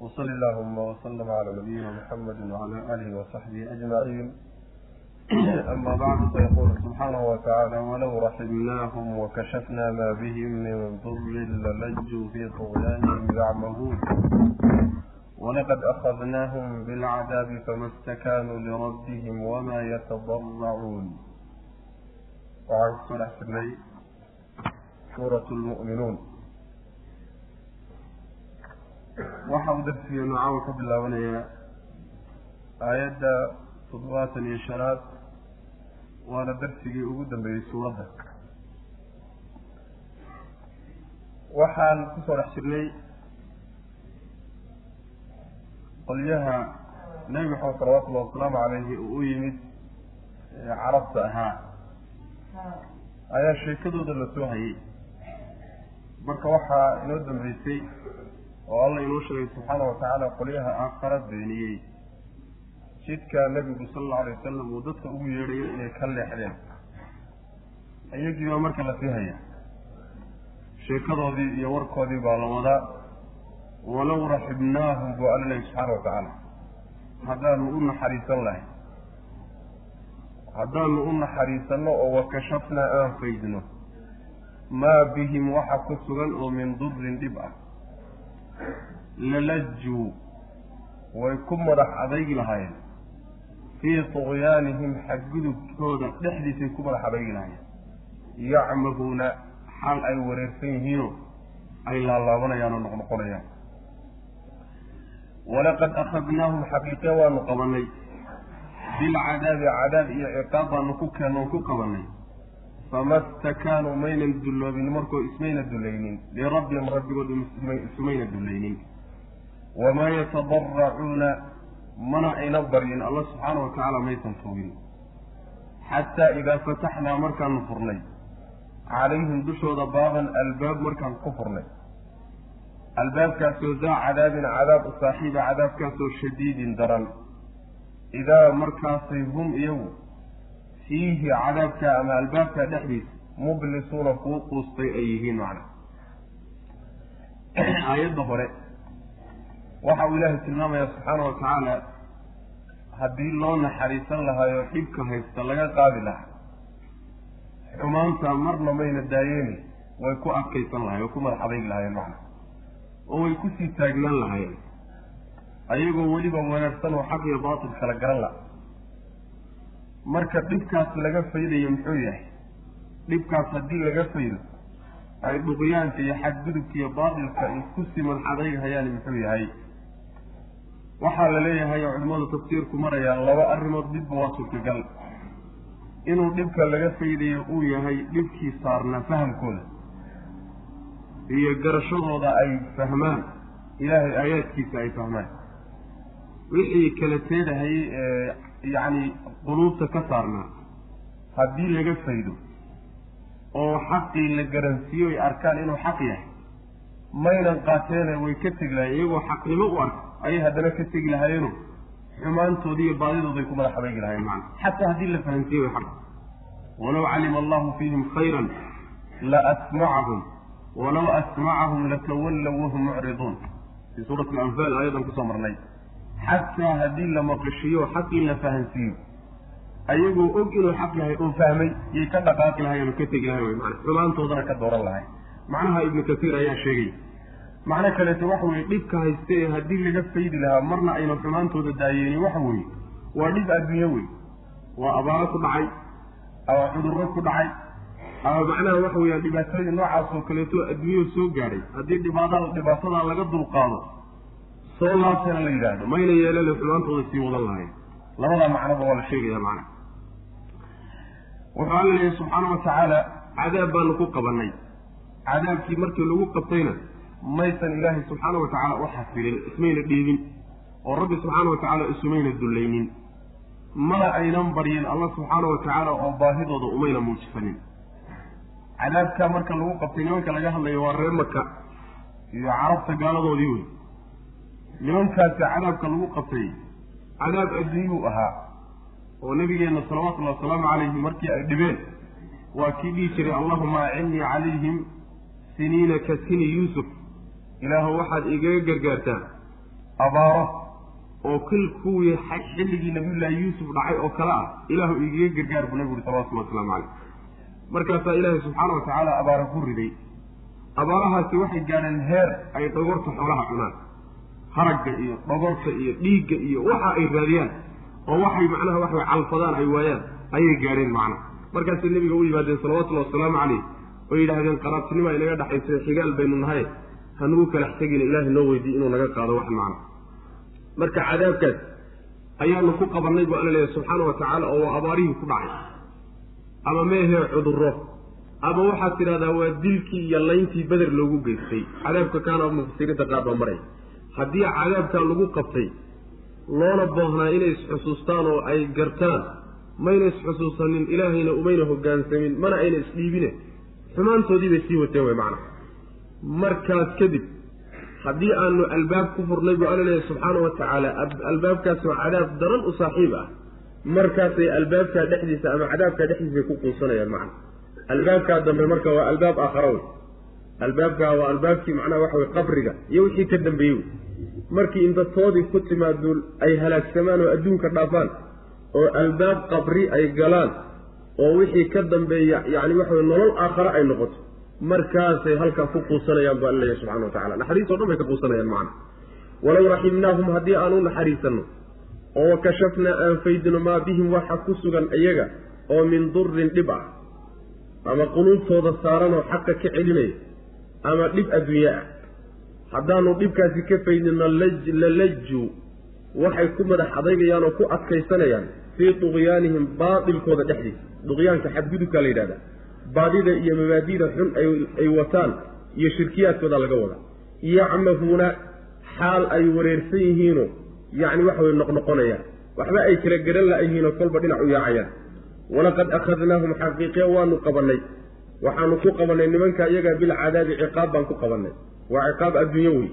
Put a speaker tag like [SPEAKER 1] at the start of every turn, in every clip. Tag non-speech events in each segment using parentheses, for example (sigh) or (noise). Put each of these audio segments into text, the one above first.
[SPEAKER 1] وصل اللهم وسلم على نبينا محمد وعلى آله وصحبه أجمعين أما بعد فيقول سبحانه وتعالى ولو رحمناهم وكشفنا ما بهم من ضر للجوا في طغيانهم يعمهون ولقد أخذناهم بالعذاب فما استكانوا لربهم وما يتضرعون وعن سورة المؤمنون waxa uu darsigeenu caawa ka bilaabanayaa aayadda toddobaatan iyo shanaad waana darsigii ugu dambeeyey suuradda waxaan ku soo dhex jirnay qolyaha nebi maxamed salawatullahi wasalaamu calayhi uu u yimid carabta ahaa ayaa sheekadooda la soo hayay. Marka waxaa inoo dambeysay oo alla inoo sheegay subxaana watacaala qolyaha aakhara beeniyey. Jidkaa nebigu sala allau alay wasalam uu dadka ugu yeedhayo inay ka leexdeen. Iyagii baa marka la sii haya. Sheekadoodii iyo warkoodii baa la wadaa. Walow raxibnaahum buu alla lehay subxaana watacaala haddaanu u naxariisan lahay haddaanu u naxariisanno oo wakashafnaa aan faydno maa bihim waxa ku sugan oo min durin dhib ah lalajuu way ku madax adaygi lahaayeen. Fii tuqyaanihim xadgudubkooda dhexdiisay ku madax adaygi lahaayeen. Yacmahuuna xal ay wareersan yihiinoo ay laalaabanayaan noqnoqonayaan. Walaqad akhadnaahum xaqiiqe waanu qabanay. Bilcadaabi cadaab iyo ciqaab baanu ku keenno ku qabanay fama stakaanuu maynan dulloobin markoo ismayna dullaynin lirabbihim rabbigood isumayna dullaynin wamaa yatadaracuuna mana ayna baryin alla subxaana wa tacaala maysan fogin xataa idaa fataxnaa markaanu furnay calayhim dushooda baaban albaab markaan ku furnay albaabkaasoo daa cadaabin cadaab saaxiiba cadaabkaasoo shadiidin daran idaa markaasay hum iyagu fiihi cadaabka ama albaabka dhexdiisa mublisuuna kuu quustay ay yihiin macna aayadda hore waxa uu ilaahay tilmaamaya subxaana wa tacaala haddii loo naxariisan lahaayo dhibka haysta laga qaadi lahaa xumaanta marna mayna daayeeni way ku adkaysan lahayen way ku madax adaygi lahaayeen macna oo way ku sii taagnaan lahaayeen ayagoo weliba wanaagsan oo xaq iyo baatil kala garan la marka dhibkaas laga faydayo muxuu yahay? Dhibkaas haddii laga faydo ay dhuqyaanka iyo xadgudubka iyo baatilka ay ku sii madax adayghayaan muxuu yahay. Waxaa la leeyahay oo culimmadu tafsiirku marayaan laba arrimood midba waa suurtagal. Inuu dhibka laga faydayo uu yahay dhibkii saarnaa fahamkooda iyo garashadooda ay fahmaan. Ilaahay aayaadkiisa ay fahmaan. Wixii kala teedahayay ee yacni quluubta ka saarnaa. Haddii laga faydo oo xaqii la garansiiyo arkaan inuu xaq yahay maynan qaateene way ka tegi lahayen iyagoo xaqnimo u arka ayay haddana ka tegi lahaayeeno xumaantoodi iyo baadidooday ku madax adaygi lahayeen macana xataa haddii la fahansiiye way xaq. Walow calima allahu fiihim khayran la asmacahum walow asmacahum latawallow wahum mucriduun. Fii suurati alanfaal aayadan ku soo marnay xataa haddii la maqashiiyo xaqii la fahansiiyo ayagoo og inuu xaq yahay oo fahmay yay ka dhaqaaqi lahayen oo ka tegi lahayen wy mana xumaantoodana ka dooran lahay macnaha ibnu kasiir ayaa sheegay. Macno kaleeto waxa weeye dhibka hayste ee haddii laga faydi lahaa marna ayna xumaantooda daayeeni waxa weeye waa dhib adduunyo wey waa abaaro ku dhacay ama cudurro ku dhacay ama macnaha waxa weeyaan dhibaatooyin noocaas oo kaleeto adduunyada soo gaadhay haddii dhibaatada dhibaatadaa laga dulqaado soo laabtana la yidhaahdo. Mayna yeelane xumaantooda sii wadan lahayn. Labadaa macnoba waa la sheegaya macna. Wuxuu alla leeyahy subxaana wa tacaala cadaab baanu ku qabanay cadaabkii markii lagu qabtayna maysan ilaahay subxaana wa tacaala u xafilin ismayna dhiibin oo rabbi subxaana wa tacaala isumayna dullaynin. Mana aynan baryin allah subxaana wa tacaala oo baahidooda umayna muujisanin cadaabkaa marka lagu qabtay nimanka laga hadlayo waa reer maka iyo carabta gaaladoodii wey nimankaasi cadaabka lagu qabtay cadaab adduunyuu ahaa oo nabigeenna salawatullahi wasalaamu calayhi markii ay dhibeen waa kii dhihi jiray allahuma acinnii calayhim siniina ka sini yuusuf. Ilaahu waxaad igaga gargaartaa abaaro oo kil kuwii xilligii nabiyullaahi yuusuf dhacay oo kale ah ilaahu igaga gargaar buu nabigu uhi salawatullah waslamu caleyh markaasaa ilaahay subxaana wa tacaala abaara ku riday. Abaarahaasi waxay gaadheen heer ay dhogorta xoolaha cunaan haragga iyo dhogorta iyo dhiigga iyo waxa ay raadiyaan oo waxay macnaha waxay calfadaan ay waayaan ayay gaadheen macnaha markaasay nebiga u yimaadeen salawatullahi wasalaamu caleyh oo yidhaahdeen qaraabtinima inaga dhexaysa xigaal baynu nahay hanugu kalax tegina ilaahay noo weydiiy inuu naga qaado wax macna marka cadaabkaas ayaanu ku qabannay bu alla leeyahy subxaana wa tacaala oo waa abaarihii ku dhacay. Ama meehee cudurro. Ama waxaad tidhahdaa waa dilkii iyo layntii beder loogu geystay. Cadaabka kaana mufasiriinta qaar baa maray haddii cadaabkaa lagu qabtay loona boohnaa inay isxusuustaan oo ay gartaan mayna isxusuusanin ilaahayna umayna hogaansamin mana ayna isdhiibine. Xumaantoodii bay sii wateen wey macna markaas kadib haddii aanu albaab ku furnay buu alla leeyahy subxaana wa tacaala albaabkaasoo cadaab daran u saaxiib ah markaasay albaabkaa dhexdiisa ama cadaabkaa dhexdiisay ku quusanayaan macna albaabkaa dambe marka waa albaab aakhara wey albaabkaa waa albaabkii macnaha waxa wey qabriga iyo wixii ka dambeeyey markii intatoodii ku timaado ay halaagsamaan oo adduunka dhaafaan oo albaab qabri ay galaan oo wixii ka dambeeya yacni waxa wey nolol aakhare ay noqoto markaasay halkaa ku quusanayaan baa leeyahy subxana wa tacala naxariis o dhan bay ka quusanayaan macna. Walow raximnaahum haddii aan u naxariisanno oo wakashafnaa aan faydino maa bihim waxa ku sugan iyaga oo min durin dhib ah ama quluubtooda saaranoo xaqa ka celinaya ama dhib adduunye ah. Haddaanu dhibkaasi ka faydino lalajuu waxay ku madax adaygayaan oo ku adkaysanayaan fii duqyaanihim baatilkooda dhexdiisa. Duqyaanka xadgudubkaa la yidhahda baadida iyo mabaadida xun ay wataan iyo shirkiyaadkooda laga wada yacmahuuna xaal ay wareersan yihiinoo yacni waxa way noqnoqonayaan. Waxba ay kala garan la-yihiinoo kolba dhinac u yaacayaan. Walaqad akhadnaahum xaqiiqe waanu qabannay waxaanu ku qabannay nimanka iyaga bilcadaabi ciqaab baan ku qabannay waa ciqaab adduunyo wey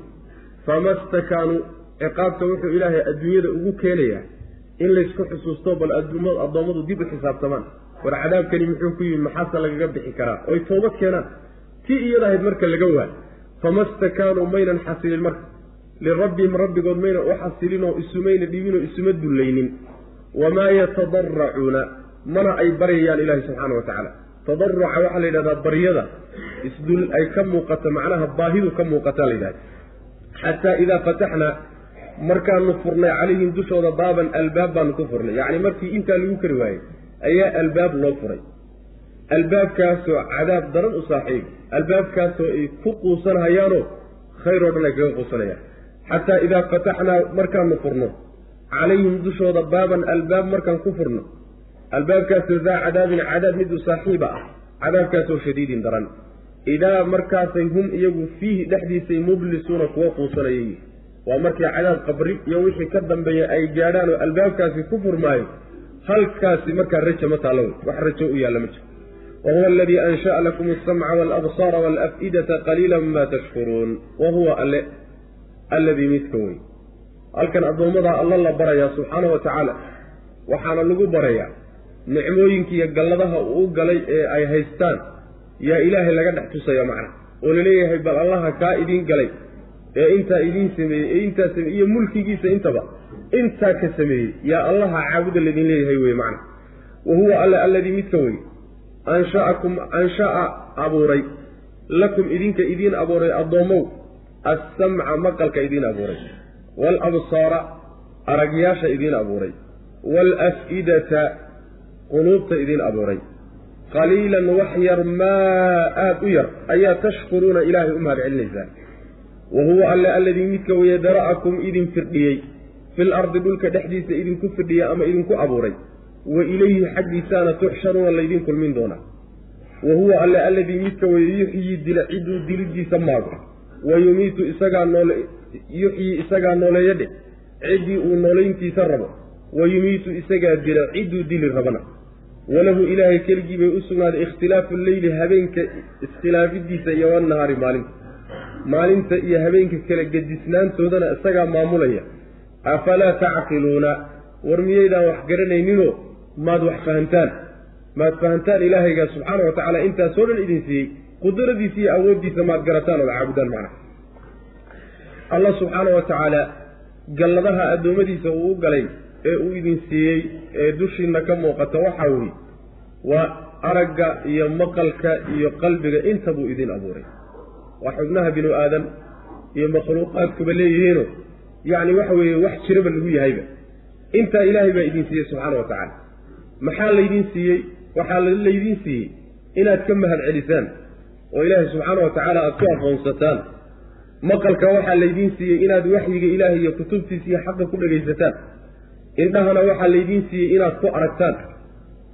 [SPEAKER 1] fama stakaanuu ciqaabta wuxuu ilaahay adduunyada ugu keenayaa in laysku xusuusto bal addoommadu dib u xisaabtamaan. War cadaabkani muxuu ku yimi maxaase lagaga bixi karaa? Oy toobad keenaan. Tii iyadahayd marka laga waa fama stakaanuu maynan xasilin marka. Lirabbihim rabbigood maynan u xasilinoo isumayna dhibinoo isuma dullaynin. Wamaa yatadaracuuna mana ay baryayaan ilaahi subxaana wa tacaala tadaruca waxaa la yidhahdaa baryada. Isdul ay ka muuqato macnaha baahidu ka muuqataa la yidhahda xataa idaa fataxnaa markaanu furnay calayhim dushooda baaban albaab baanu ku furnay. Yacni markii intaa lagu kari waayey ayaa albaab loo furay. Albaabkaasoo cadaab daran u saaxiib. Albaabkaasoo ay ku quusanhayaanoo khayr oo dhan ay kaga quusanayaan. Xataa idaa fataxnaa markaanu furno. Calayhim dushooda baaban albaab markaan ku furno albaabkaasoo daa cadaabin cadaab mid u saaxiiba ah. Cadaabkaasoo shadiidin daran. Idaa markaasay hum iyagu fiihi dhexdiisay mublisuuna kuwa quusanayay. Waa markii cadaab qabri iyo wixii ka dambeeya ay gaadhaan oo albaabkaasi ku furmaayo halkaasi markaa raja ma taallo. Wey wax rajo u yaalla ma jiro. Wahuwa aladii ansha'a lakum alsamca waalabsaara waalaf'idata qaliila ma tashkuruun. Wa huwa alle alladii midka wey halkan addoommadaa alla la barayaa subxaana wa tacaala waxaana lagu barayaa nicmooyinkiiyo galladaha uu u galay ee ay haystaan yaa ilaahay laga dhex tusaya macna. Oo la leeyahay bal allaha kaa idiin galay ee intaa idiin sameeyey ee intaa sameeyey iyo mulkigiisa intaba intaa ka sameeyey. Yaa allaha caabuda laydin leeyahay wey macna. Wa huwa alla alladii midka wey ansha'akum ansha'a abuuray. Lakum idinka idiin abuuray addoommow assamca maqalka idiin abuuray. Waalabsaara aragyaasha idiin abuuray. Waalaf'idata quluubta idiin abuuray. Qaliilan wax yar maa aada u yar ayaa tashkuruuna ilaahay u mahad celinaysaan wa huwa alle alladii midka weye dara'akum idin firdhiyey. Fil ardi dhulka dhexdiisa idinku firdhiyey ama idinku abuuray. Wa ilayhi xaggiisaana tuxsharuuna laydin kulmin doonaa wa huwa alle alladii midka weye yuxyii dila cidduu dilidiisa maago. Wa yumiitu isagaa noole yuxyii isagaa nooleeya dheh ciddii uu noolayntiisa rabo. Wa yumiitu isagaa dila cidduu dili rabana walahu ilaahay keligii bay u sugnaaday ikhtilaafu leyli habeenka iskhilaafidiisa iyo wannahaari maalinta. Maalinta iyo habeenka kala gedisnaantoodana isagaa maamulaya. Afalaa tacqiluuna? War miyaydaan wax garanayninoo maad wax fahantaan. Maad fahantaan ilaahayga subxaana wa tacaala intaasoo dhan idin siiyey. Qudradiisa iyo awooddiisa maad garataan ood caabudaan macna allah subxaana wa tacaala galladaha addoommadiisa uu u galay ee uu idin siiyey ee dushiinna ka muuqata waxaa weyi waa aragga iyo maqalka iyo qalbiga inta buu idin abuuray. Waa xubnaha binu aadan iyo makhluuqaadkuba leeyihiino yacni waxa weeye wax jiraba lagu yahayba. Intaa ilaahay baa idin siiyey subxaana wa tacaala. Maxaa laydin siiyey? Waxaa laydin siiyey inaad ka mahad celisaan oo ilaahay subxaana wa tacaala aada ku aqoonsataan. Maqalka waxaa laydiin siiyey inaad waxyiga ilaahay iyo kutubtiisa iyo xaqa ku dhegaysataan indhahana waxaa laydiin siiyey inaad ku aragtaan.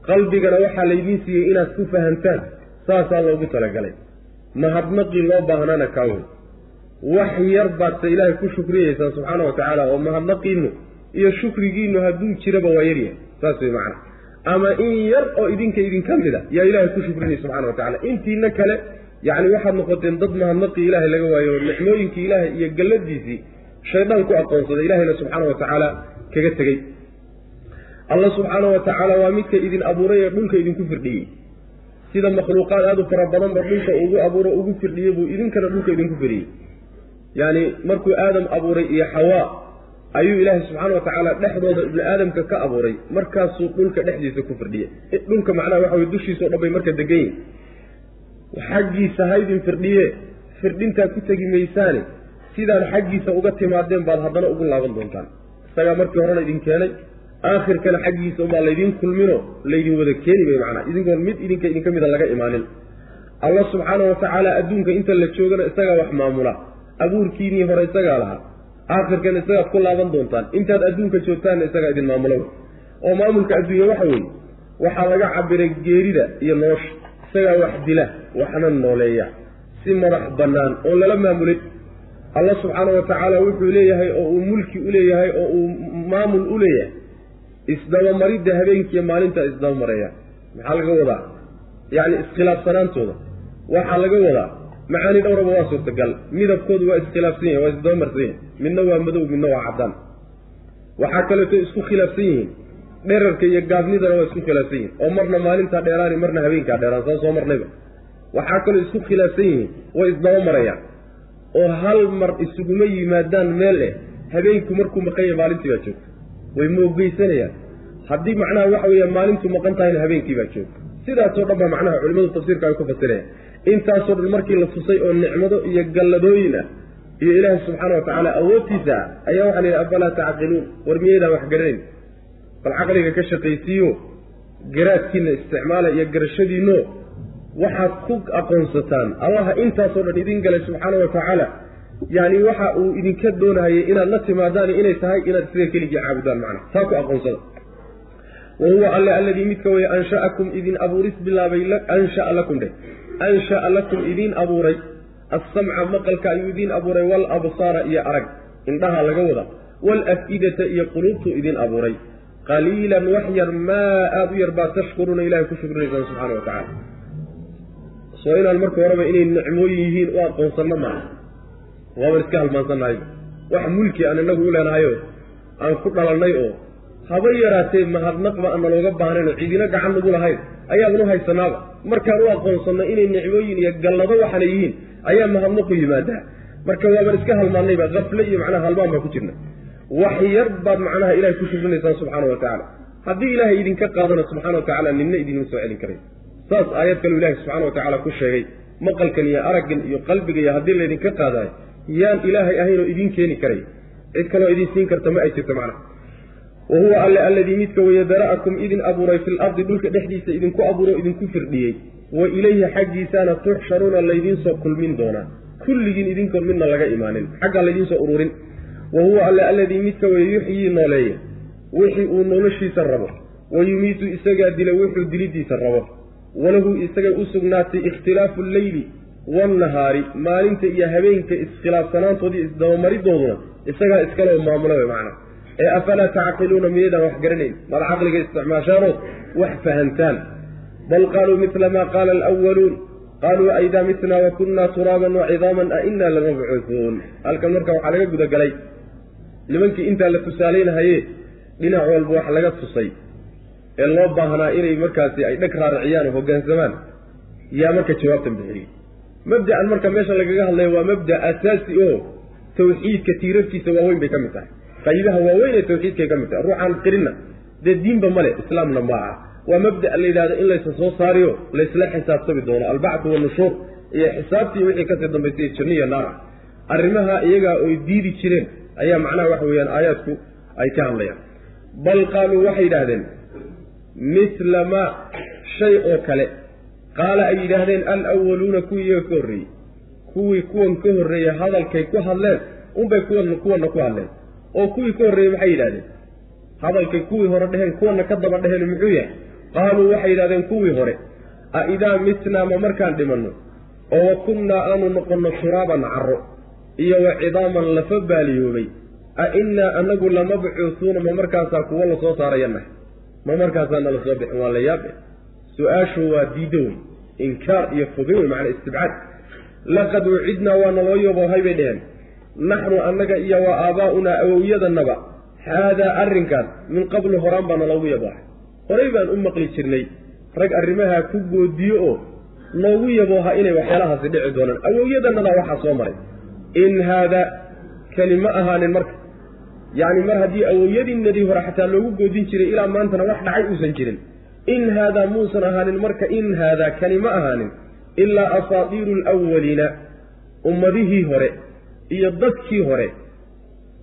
[SPEAKER 1] Qalbigana waxaa laydiin siiyey inaad ku fahamtaan saasaa loogu talagalay. Mahadnaqii loo baahnana kaa wey wax yar baadse ilaahay ku shukriyeysaan subxaana wa tacaala oo mahadnaqiinu iyo shukrigiinu hadduu jiraba waa yaryahay saas wey macana ama in yar oo idinka idinka mid a yaa ilaahay ku shukrinaya subxana wa tacala intiina kale yacni waxaad noqoteen dad mahadnaqii ilaahay laga waayo nicmooyinkii ilaahay iyo galladiisii shaydaan ku aqoonsaday ilahayna subxaana wa tacaala kaga tegey. Alla subxaana wa tacaala waa midka idin abuuray ee dhulka idinku firdhiyey. Sida makhluuqaad aada u fara badanba dhulka ugu abuuro ugu firdhiyey buu idinkana dhulka idinku firdhiyey yacni markuu aadam abuuray iyo xawaa ayuu ilaahay subxaana wa tacaala dhexdooda ibni aadamka ka abuuray. Markaasuu dhulka dhexdiisa ku firdhiyey. Dhulka macnaha waxa weye dushiisa dhan bay marka degan yihiin xaggiisa ha idin firdhiye firdhintaa ku tegi maysaane sidaad xaggiisa uga timaadeen baad haddana ugu laaban doontaan isagaa markii horena idin keenay aakhirkana xaggiisa unbaa laydin kulmino laydin wada keeni bay macnaa. Idinkoon mid idinka idinka mida laga imaanin. Allah subxaana wa tacaala adduunka inta la joogana isagaa wax maamula. Abuurkiinii hore isagaa lahaa. Aakhirkana isagaad ku laaban doontaan. Intaad adduunka joogtaanna isagaa idin maamulo oo maamulka adduunya waxa weeye. Waxaa laga cabiray geerida iyo nolosha. Isagaa wax dila waxna nooleeya. Si madax bannaan oon lala maamulin allah subxaana wa tacaala wuxuu leeyahay oo uu mulki u leeyahay oo uu maamul u leeyahay. Isdabamaridda habeenkiiyo maalinta isdabamareeya maxaa laga wadaa? Yacni iskhilaafsanaantooda. Waxaa laga wadaa. Macaani dhowraba waa suurtagal. Midabkoodu waa iskhilaafsan yahin waa isdabamarsan yahin midna waa madow midna waa caddaan. Waxaa kaleeto isku khilaafsan yihiin. Dherarka iyo gaabnidana waa isku khilaafsan yihiin oo marna maalintaa dheeraani marna habeenkaa dheeraan saa soo marnayba. Waxaa kaloo isku khilaafsan yihiin. Way isdabamarayaan oo hal mar isuguma yimaadaan meel eh habeenku markuu maqan yahay maalintii baa joogta. Way moogeysanayaan haddii macnaha waxa weeye maalintu maqan tahayna habeenkii baa joogta. Sidaasoo dhan baa macnaha culimadu tafsiirka ay ku fasirayaan intaasoo dhan markii la tusay oo nicmado iyo galladooyin ah iyo ilaahay subxaana wa tacaala awoodtiisa ah ayaa waxaa la yidhi afalaa tacqiluun? War miyaydaan wax garanayn. Bal caqliga ka shaqaysiiyo garaadkiina isticmaala iyo garashadiino waxaad ku aqoonsataan. Allaha intaasoo dhan idin galay subxaana wa tacaala yani waxa uu idinka doonahayay inaad la timaadaan inay tahay inaad isaga keligii caabudaan macna. Taa ku aqoonsada. Wa huwa alle alladii midka weye ansha'akum idin abuuris bilaabay ansha'a lakum dheh. Ansha'a lakum idiin abuuray. Assamca maqalka ayuu idiin abuuray waalabsaara iyo arag. Indhaha laga wada. Waalaf-idata iyo quluubtuu idiin abuuray. Qaliilan wax yar maa aada u yar baad tashkuruuna ilahay ku shukrinaysaan subxana wa tacala soo inaan marka horeba inay nicmooyin yihiin u aqoonsanno maaha waaban iska halmaansannahay. Wax mulki aan inagu u leenahayo aan ku dhalannay oo haba yaraatee mahadnaqba aan nalooga baahnaynoo cidina gacan nagu lahayn ayaaban u haysanaaba markaan u aqoonsanno inay nicmooyin iyo gallado waxaana yihiin ayaa mahadnaqu yimaadaa marka waaban iska halmaannayba kafle iyo macnaha halmaan baa ku jirna. Wax yar baad macnaha ilahay ku shukrinaysaan subxaana wa tacaala haddii ilaahay idinka qaadana subxana wa tacala ninna idinma soo celin karay saas aayad kaleu ilahi subxana wa tacaala ku sheegay maqalkan iyo araggan iyo qalbiga iyo haddii laydinka qaadayo yaan ilaahay ahaynoo idiin keeni karay. Cid kaloo idiin siin karta ma ay jirto macnaha wa huwa alle alladii midka weye dara'akum idin abuuray fil ardi dhulka dhexdiisa idinku abuuro idinku firdhiyey. Wa ilayhi xaggiisaana tuxsharuuna laydiinsoo kulmin doonaa. Kulligiin idinkoon midna laga imaanin xaggaa laydiinsoo ururin. Wa huwa alle alladii midka weye yuxyii nooleeya wixii uu noloshiisa rabo. Wa yumiitu isagaa dila wuxuu dilidiisa rabo walahu isagay u sugnaatay ikhtilaafu alleyli waannahaari maalinta iyo habeenka iskhilaafsanaantooda iyo isdabamaridooduna isagaa iskaloo maamula wey macnaa. Ee afalaa tacqiluuna miyaydaan wax garanayn? Maad caqliga isticmaashaanood wax fahantaan. Bal qaaluu midla maa qaala alwaluun qaaluu aidaa mitnaa wa kunnaa turaaban wa cidaaman a innaa lamabcuuhuun halkan marka waxaa laga gudagalay nimankii intaa la tusaalaynahaye dhinac walba wax laga tusay ee loo baahnaa inay markaasi ay dheg raariciyaan oo hoggaansamaan yaa marka jawaabtan bixiyey mabda'an marka meesha lagaga hadlayo waa mabda' asaasi oo tawxiidka tiirarkiisa waaweyn bay ka mid tahay.
[SPEAKER 2] Qaybaha waaweyn ee tawxiidkay ka mid tahay. Ruuxaan qirinna dee diinba male islaamna ma aha. Waa mabda la yidhahdo in laysa soo saariyo laysla xisaabtami doono. Albacdu wanushuur iyo xisaabtii wixii ka sii dambaysay janniya naar. Ah arrimaha iyagaa oy diidi jireen ayaa macnaha waxa weeyaan aayaadku ay ka hadlayaan. Bal qaaluu waxay yidhaahdeen mila maa shay oo kale. Qaala ay yidhaahdeen alwaluuna kuwii iyaga ka horreeyey. Kuwii kuwan ka horreeyey hadalkay ku hadleen unbay kuwan kuwanna ku hadleen. Oo kuwii ka horreeyey maxay yidhahdeen hadalkay kuwii hore dheheen kuwanna ka daba dheheen muxuu yahay? Qaaluu waxay yidhahdeen kuwii hore a idaa mitnaa ma markaan dhimanno? Oo wa kunnaa aanu noqonno turaaban carro iyo wa cidaaman lafa baaliyoobay. A innaa anagu lamabcuusuuna ma markaasaa kuwo la soo saarayannahay ma markaasaa nala soo bixin waa la yaabe su'aashu waa diiddo wey inkaar iyo fogin wey macnaa istibcaad. Laqad ucidnaa waa naloo yoboohay bay dheheen naxnu annaga iyo wa aabaa'unaa awowyadanaba haadaa arrinkaas min qablu horaan baa naloogu yaboohay horay baan u maqli jirnay rag arrimahaa ku goodiyo oo noogu yabooha inay waxyaalahaasi dhici doonaan. Awowyadannadaa waxaa soo maray. In haada kani ma ahaanin marka yacni mar haddii awowyadiinadii hore xataa loogu goodin jiray ilaa maantana wax dhacay uusan jirin. In haadaa muusan ahaanin marka in haadaa kani ma ahaanin ilaa asaatiiru alawaliina ummadihii hore iyo dadkii hore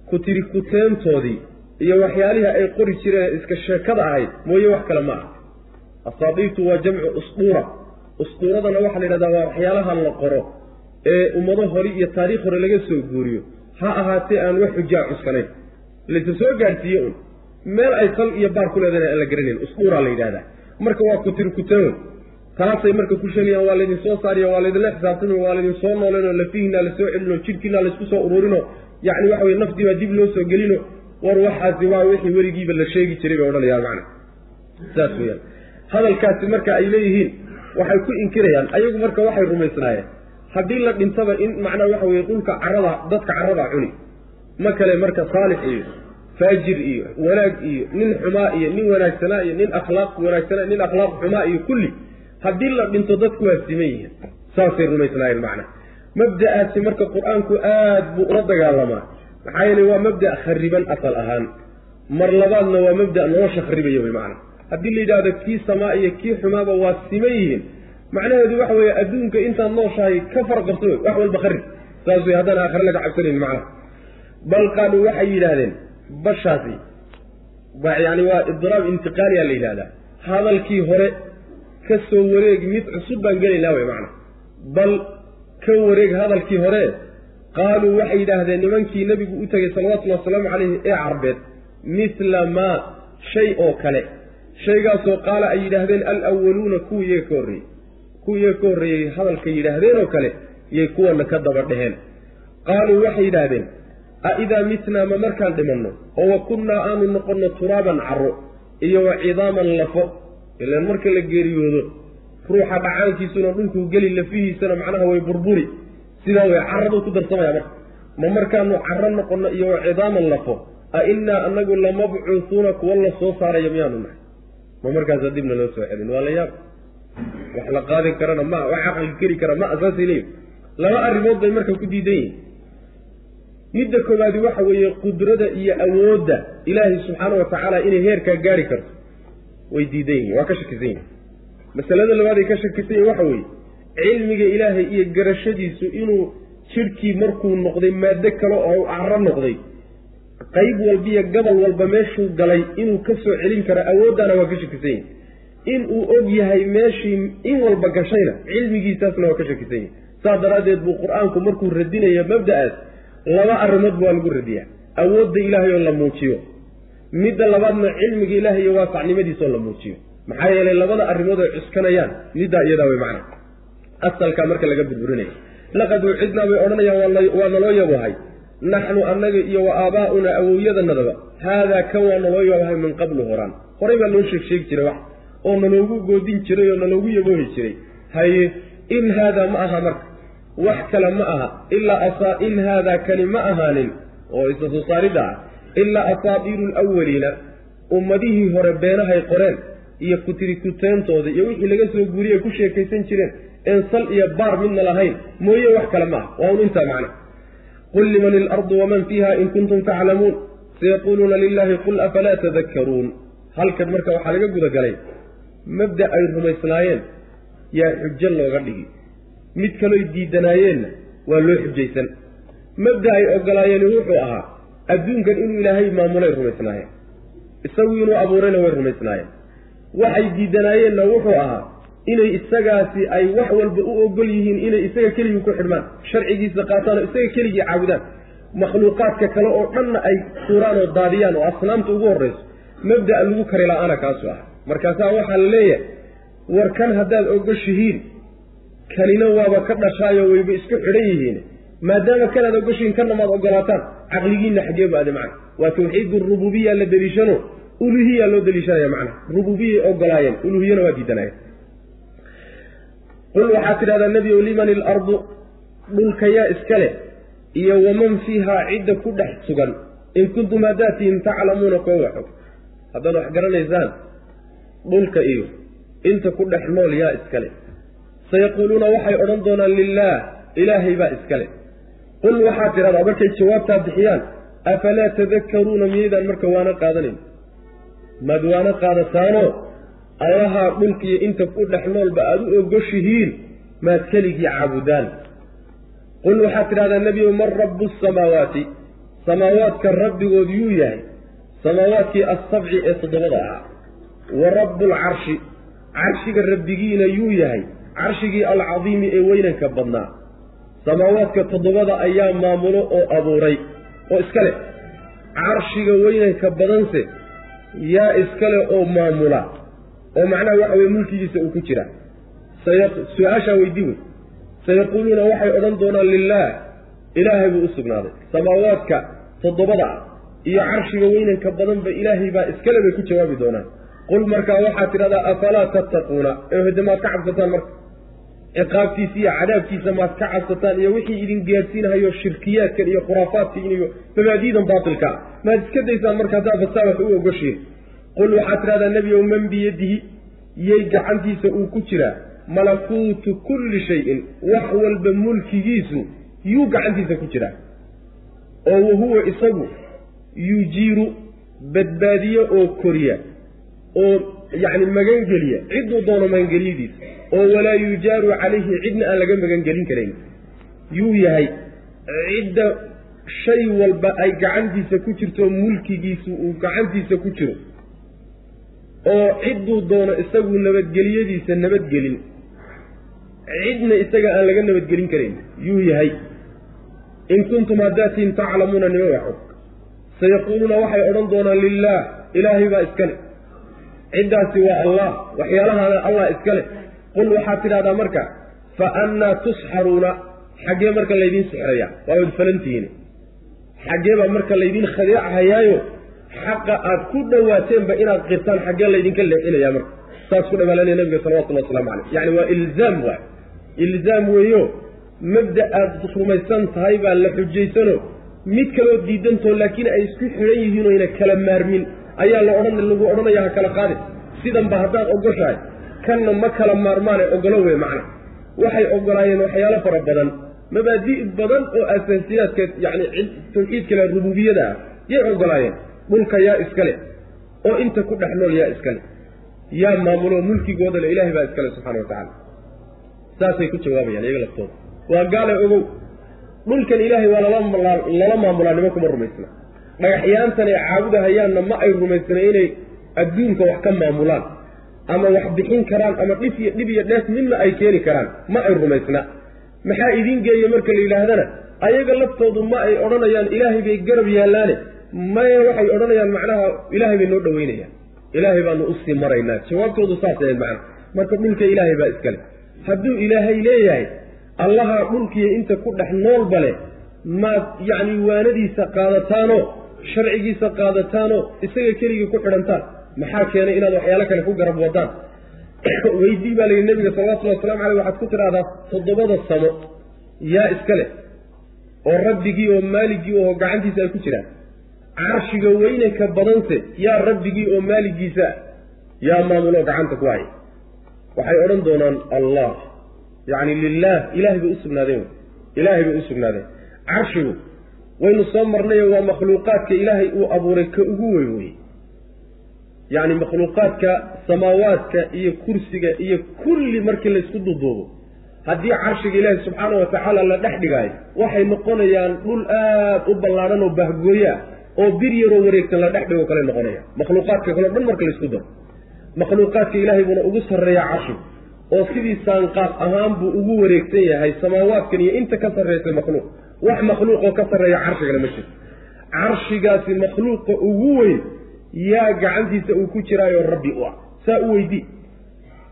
[SPEAKER 2] ku tiri kuteentoodii iyo waxyaalihii ay qori jireen iska sheekada ahayd mooye wax kale ma aha. Asaadiirtu waa jamcu usduura usduuradana waxaa la yidhahdaa waa waxyaalaha la qoro ee ummado hore iyo taariikh hore laga soo guuriyo. Ha ahaatee aan wax xujaa cuskanayn laysa soo gaadhsiiye un. Meel ay sal iyo baar ku leedana aan la garanayn usduuraa la yidhahdaa marka waa kutiri kuteen taasay marka ku sheegayaan waa laydin soo saariyo waa laydinla xisaabtami waa laydin soo nooleynoo lafihiinaa la soo celino jidhkiinaa laysku soo uruurino yacni waxa weye naftii baa dib loo soo gelino. War waxaasi waa wixii weligiiba la sheegi jiray bay odhanayaan macna. Saas weyaan hadalkaasi marka ay leeyihiin waxay ku inkirayaan. Ayagu marka waxay rumaysnaayeen. Haddii la dhintaba in macnaa waxa weye dhulka carada dadka carada cuni. Ma kale marka saalix iyo faajir iyo wanaag iyo nin xumaa iyo nin wanaagsanaa iyo nin akhlaaq wanaagsanaa nin akhlaaq xumaa iyo kulli haddii la dhinto dadku waa siman yihiin. Saasay rumaysnaayeen macna. Mabda'aasi marka qur'aanku aad buu ula dagaalamaa maxaa yeele waa mabda' khariban asal ahaan. Mar labaadna waa mabda' nolosha kharibaya wey macna. Haddii la yidhaahdo kii samaa iyo kii xumaaba waa siman yihiin macnaheedu waxa weeye adduunka intaad nooshahay ka farqabto wey wax walba kharib. Saas wey haddaan aakhare laga cabsanayn macnaha bal qaaluu waxay yidhaahdeen bashaasi yani waa idraab intiqaaliyaa la yidhahdaa. Hadalkii hore ka soo wareeg mid cusub baan gelaynaa wey macna. Bal ka wareeg hadalkii hore qaaluu waxay yidhaahdeen nimankii nebigu u tegay salawatullhi wasalaamu calayhi ee carbeed mithla maa shay oo kale. Shaygaasoo qaala ay yidhaahdeen alwaluuna kuwii iyaga ka horreeyey. Kuwii iyaga ka horreeyey hadalkay yidhaahdeen oo kale yay kuwana ka daba dheheen qaaluu waxay yidhaahdeen a idaa mitnaa ma markaan dhimanno? oo wa kunnaa aanu noqonno turaaban carro iyo wa cidaaman lafo. Ilaan marka la geeriyoodo ruuxa dhacaankiisuna dhulkuu geli lafihiisana macnaha way burburi. Sidaa way carraduu ku darsamaya marka. Ma markaanu carro noqonno iyo wa cidaaman lafo? A innaa anagu lamabcuusuuna kuwa la soo saaraya miyaanu nahay? Ma markaasa dibna loo soo celin waa la yaab. Wax la qaadin karana ma wax caqli keri kara ma saasay leeyihiin laba arrimood bay marka ku diidan yihiin midda koowaadi waxa weeye qudrada iyo awoodda ilaahay subxaana wa tacaala inay heerkaa gaari karto. Way diidan yihiin waa ka shakisan yihiin masalada labaad ay ka shakisan yihiin waxa weeye cilmiga ilaahay iyo garashadiisu inuu jidhkii markuu noqday maado kale oo carro noqday qayb walba iyo gobol walba meeshuu galay inuu ka soo celin karo awooddaana waa ka shakisan yihiin in uu og yahay meeshii in walba gashayna cilmigiisaasna waa ka shakisan yihiin saas daraaddeed buu qur'aanku markuu radinayo mabda'aas laba arrimood waa lagu radiyaa. Awoodda ilaahay oo la muujiyo. Midda labaadna cilmiga ilaahay iyo waasacnimadiisoo la muujiyo. Maxaa yeelay labada arrimood ay cuskanayaan middaa iyadaa way macna. Asalkaa marka laga burburinaya laqad ucidnaa bay odhanayaan waa naloo yabohay naxnu annaga iyo wa aabaa'unaa awowyadanadaba haadaa kan waa naloo yabohay min qablu horaan. Horay baa loo sheeg sheegi jiray wax. Oo naloogu goodin jiray oo naloogu yaboohi jiray. Haye in haadaa ma aha marka wax kale ma aha ilaa asaa in haadaa kani ma ahaanin oo isa soo saaridda ah ilaa asaadiiru alawaliina ummadihii hore beenahay qoreen iyo kutiri kuteentoodii iyo wixii laga soo guuriyay ku sheekaysan jireen een sal iyo baar midna lahayn mooye wax kale ma ah waa un intaa macna. Qul liman ilardu waman fiiha in kuntum taclamuun sayaquuluuna lilaahi qul afalaa tadakkaruun halkan marka waxaa laga gudagalay mabda ay rumaysnaayeen yaa xujo looga dhigi mid kaloy diidanaayeenna waa loo xujaysan. Mabda ay ogolaayeeni wuxuu ahaa adduunkan inuu ilaahay maamulay rumaysnaayeen. Isagu inuu abuurayna way rumaysnaayeen. Waxay diidanaayeenna wuxuu ahaa inay isagaasi ay wax walba u ogol yihiin inay isaga keligii ku xidhmaan sharcigiisa qaataan oo isaga keligii caabudaan. Makhluuqaadka kale oo dhanna ay tuuraan oo daadiyaan oo asnaamta ugu horrayso mabda'a lagu kari la'aana kaasu ah markaasaa waxaa la leeyahay war kan haddaad ogoshihiin kanina waaba ka dhashaayo wayba isku xidhan yihiin. maadaama kanaad ogoshihiin kanna maad ogolaataan caqligiinna xaggee baade macna. Waa tawxiid rububiya la deliishano uluhiya loo deliishanaya macna. Rububiyay ogolaayeen uluhiyana waa diidanayeen qul waxaad tidhahdaa nebi o liman ilardu dhulka yaa iska leh iyo waman fiihaa cidda ku dhex sugan. In kuntum haddaad tihiin taclamuuna koo waxog haddaad wax garanaysaan dhulka iyo inta ku dhex nool yaa iska leh sayaquuluuna waxay odhan doonaan lilaah ilaahay baa iska leh qul waxaad tidhahdaa markay jawaabtaa bixiyaan afalaa tadakkaruuna miyaydaan marka waana qaadanayn maad waana qaadataanoo allahaa dhulkiiyo inta ku dhex noolba aada u ogoshihiin maad keligii caabudaan qul waxaad tidhahdaa nebiyow man rabbu samaawaati samaawaadka rabbigood yuu yahay samaawaadkii assabci ee toddobada ahaa wa rabbulcarshi carshiga rabbigiina yuu yahay carshigii alcadiimi ee weynanka badnaa. Samaawaadka toddobada ayaa maamulo oo abuuray oo iska leh. Carshiga weynanka badanse yaa iska leh oo maamula oo macnaha waxa weye mulkigiisa uu ku jira. Su'aashaa weydii wey sayaquuluuna waxay odhan doonaan lilaah ilaahay buu u sugnaaday. Samaawaadka toddobada ah iyo carshiga weynanka badanba ilaahay baa iskale bay ku jawaabi doonaan. Qul markaa waxaad tidhahdaa afalaa tattaquuna? Ee hode maad ka cabsataan marka ciqaabtiisa iyo cadaabkiisa maad ka cabsataan iyo wixii idin gaadsiinahayo shirkiyaadkan iyo khuraafaadkan iyo mabaadiidan baatilka maad iska daysaan marka haddaa basaa wax u ogoshiin qul waxaad tidhahdaa nebiyow man biyadihi yay gacantiisa uu ku jiraa malakuutu kulli shayin wax walba mulkigiisu yuu gacantiisa ku jiraa. Oo wahuwa isagu yujiiru badbaadiye oo koriya oo yacni magangeliya cidduu doono magangelyadiisa oo walaa yujaaru calayhi cidna aan laga magangelin karayn. Yuu yahay cidda shay walba ay gacantiisa ku jirto mulkigiisu uu gacantiisa ku jiro oo cidduu doono isagu nabadgelyadiisa nabadgelin cidna isaga aan laga nabadgelin karayn. Yuu yahay in kuntum haddaatiin taclamuuna nima waxog sayaquuluuna waxay odhan doonaan lilaah ilaahay baa iska leh ciddaasi waa allah waxyaalahaana allah iska leh. Qul waxaad tidhahdaa marka fa annaa tusxaruuna xaggee marka laydiin sixrayaa waa wad falantihiin. Xaggee baa marka laydiin khadeecahayaayo xaqa aad ku dhawaateenba inaad qirtaan xaggee laydinka leexinayaa marka. Saas ku dhabaalanaya nabiga salawatullahi waslamu caleyh yacni waa ilzaam waay. Ilzaam weeyo mabda aad rumaysan tahay baa la xujaysano mid kaloo diidantoo laakiin ay isku xidhan yihiin oyna kala maarmin ayaa la odhan lagu odhanaya ha kala qaadin sidanba haddaad ogoshahay kanna ma kala maarmaane ogolo wey macna. Waxay ogolaayeen waxyaalo fara badan mabaadi' badan oo asaasiyaadka yacni tawxiidkale rububiyada ah yay ogolaayeen. Dhulka yaa iska leh oo inta ku dhex nool yaa iska leh. Yaa maamulo mulkigooda le ilahay baa iska leh subxana wa tacaala. Saasay ku jawaabayaan iyaga laftooda waa gaale ogow. Dhulkan ilaahay waa lala maamulaa nimankuma rumaysna dhagaxyaantan ay caabudahayaanna ma ay rumaysna inay adduunka wax ka maamulaan ama wax bixin karaan ama dhif iyo dhib iyo dheef midna ay keeni karaan ma ay rumaysna maxaa idiin geeya marka la yidhaahdana ayaga laftoodu ma ay odhanayaan ilaahay bay garab yaallaane. Maya waxay odhanayaan macnaha ilaahay bay noo dhaweynayaan ilaahay baanu u sii maraynaa. Jawaabtoodu saas ahayd macna marka dhulka ilaahay baa iskale hadduu ilaahay leeyahay allaha dhulkiiyo inta ku dhex noolba leh maad yacni waanadiisa qaadataanoo sharcigiisa qaadataanoo isaga keligii ku xidhantaan. Maxaa keenay inaad waxyaalo kale ku garab wadaan? (coughs) Weydii baa layidhi nabiga salawatullhi waslamu caleyh waxaad ku tidhahdaa toddobada samo yaa iska leh oo rabbigii oo maaligii oo gacantiisa ay ku jiraan. Carshiga weynanka badanse yaa rabbigii oo maaligiisa yaa maamuloo gacanta ku haya. Waxay odhan doonaan allah. Yacni lilaah ilahay bay u sugnaadeen. Ilaahay bay u sugnaadeen. Carshigu waynu soo marnayo waa makhluuqaadka ilaahay uu abuuray ka ugu weyn wey yacni makhluuqaadka samaawaadka iyo kursiga iyo kulli markii laysku duduubo haddii carshiga ilaahi subxaana wa tacaala la dhex dhigaayo waxay noqonayaan dhul aad u ballaadhan oo bahgooye ah oo bir yaroo wareegsan la dhex dhigo kale noqonaya makhluuqaadka kaleo dhan marka laysku daro makhluuqaadka ilaahay buuna ugu sarreeya carshiga oo sidii saanqaaf ahaan buu ugu wareegsan yahay samaawaadkan iyo inta ka sarreysa makhluuq wax makhluuqoo ka sarreeya carshigana ma jirto carshigaasi makhluuqa ugu weyn yaa gacantiisa uu ku jiraayo rabbi u ah. Saa u weydii.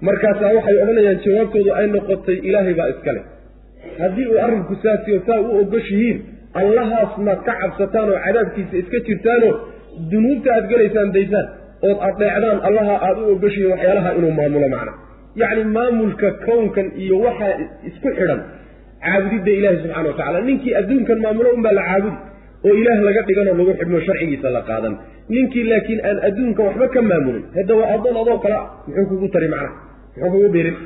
[SPEAKER 2] Markaasaa waxay odhanayaan jawaabtoodu ay noqotay ilaahay baa iskale haddii uu arrinku saasiyo saa u ogoshihiin allahaas maad ka cabsataan oo cadaabkiisa iska jirtaanoo dunuubta aad gelaysaan daysaan ood adeecdaan allaha aada u ogoshihiin waxyaalaha inuu maamulo macna. Yacni maamulka kownkan iyo waxaa isku xidhan caabudidda ilaahi subxana wa tacala ninkii adduunkan maamulo unbaa la caabudi oo ilaah laga dhiganoo lagu xidhmo sharcigiisa la qaadan. Ninkii laakiin aan adduunka waxba ka maamulin hadda waa addoon adoo kale muxuu kugu tari macna muxuu kugu birin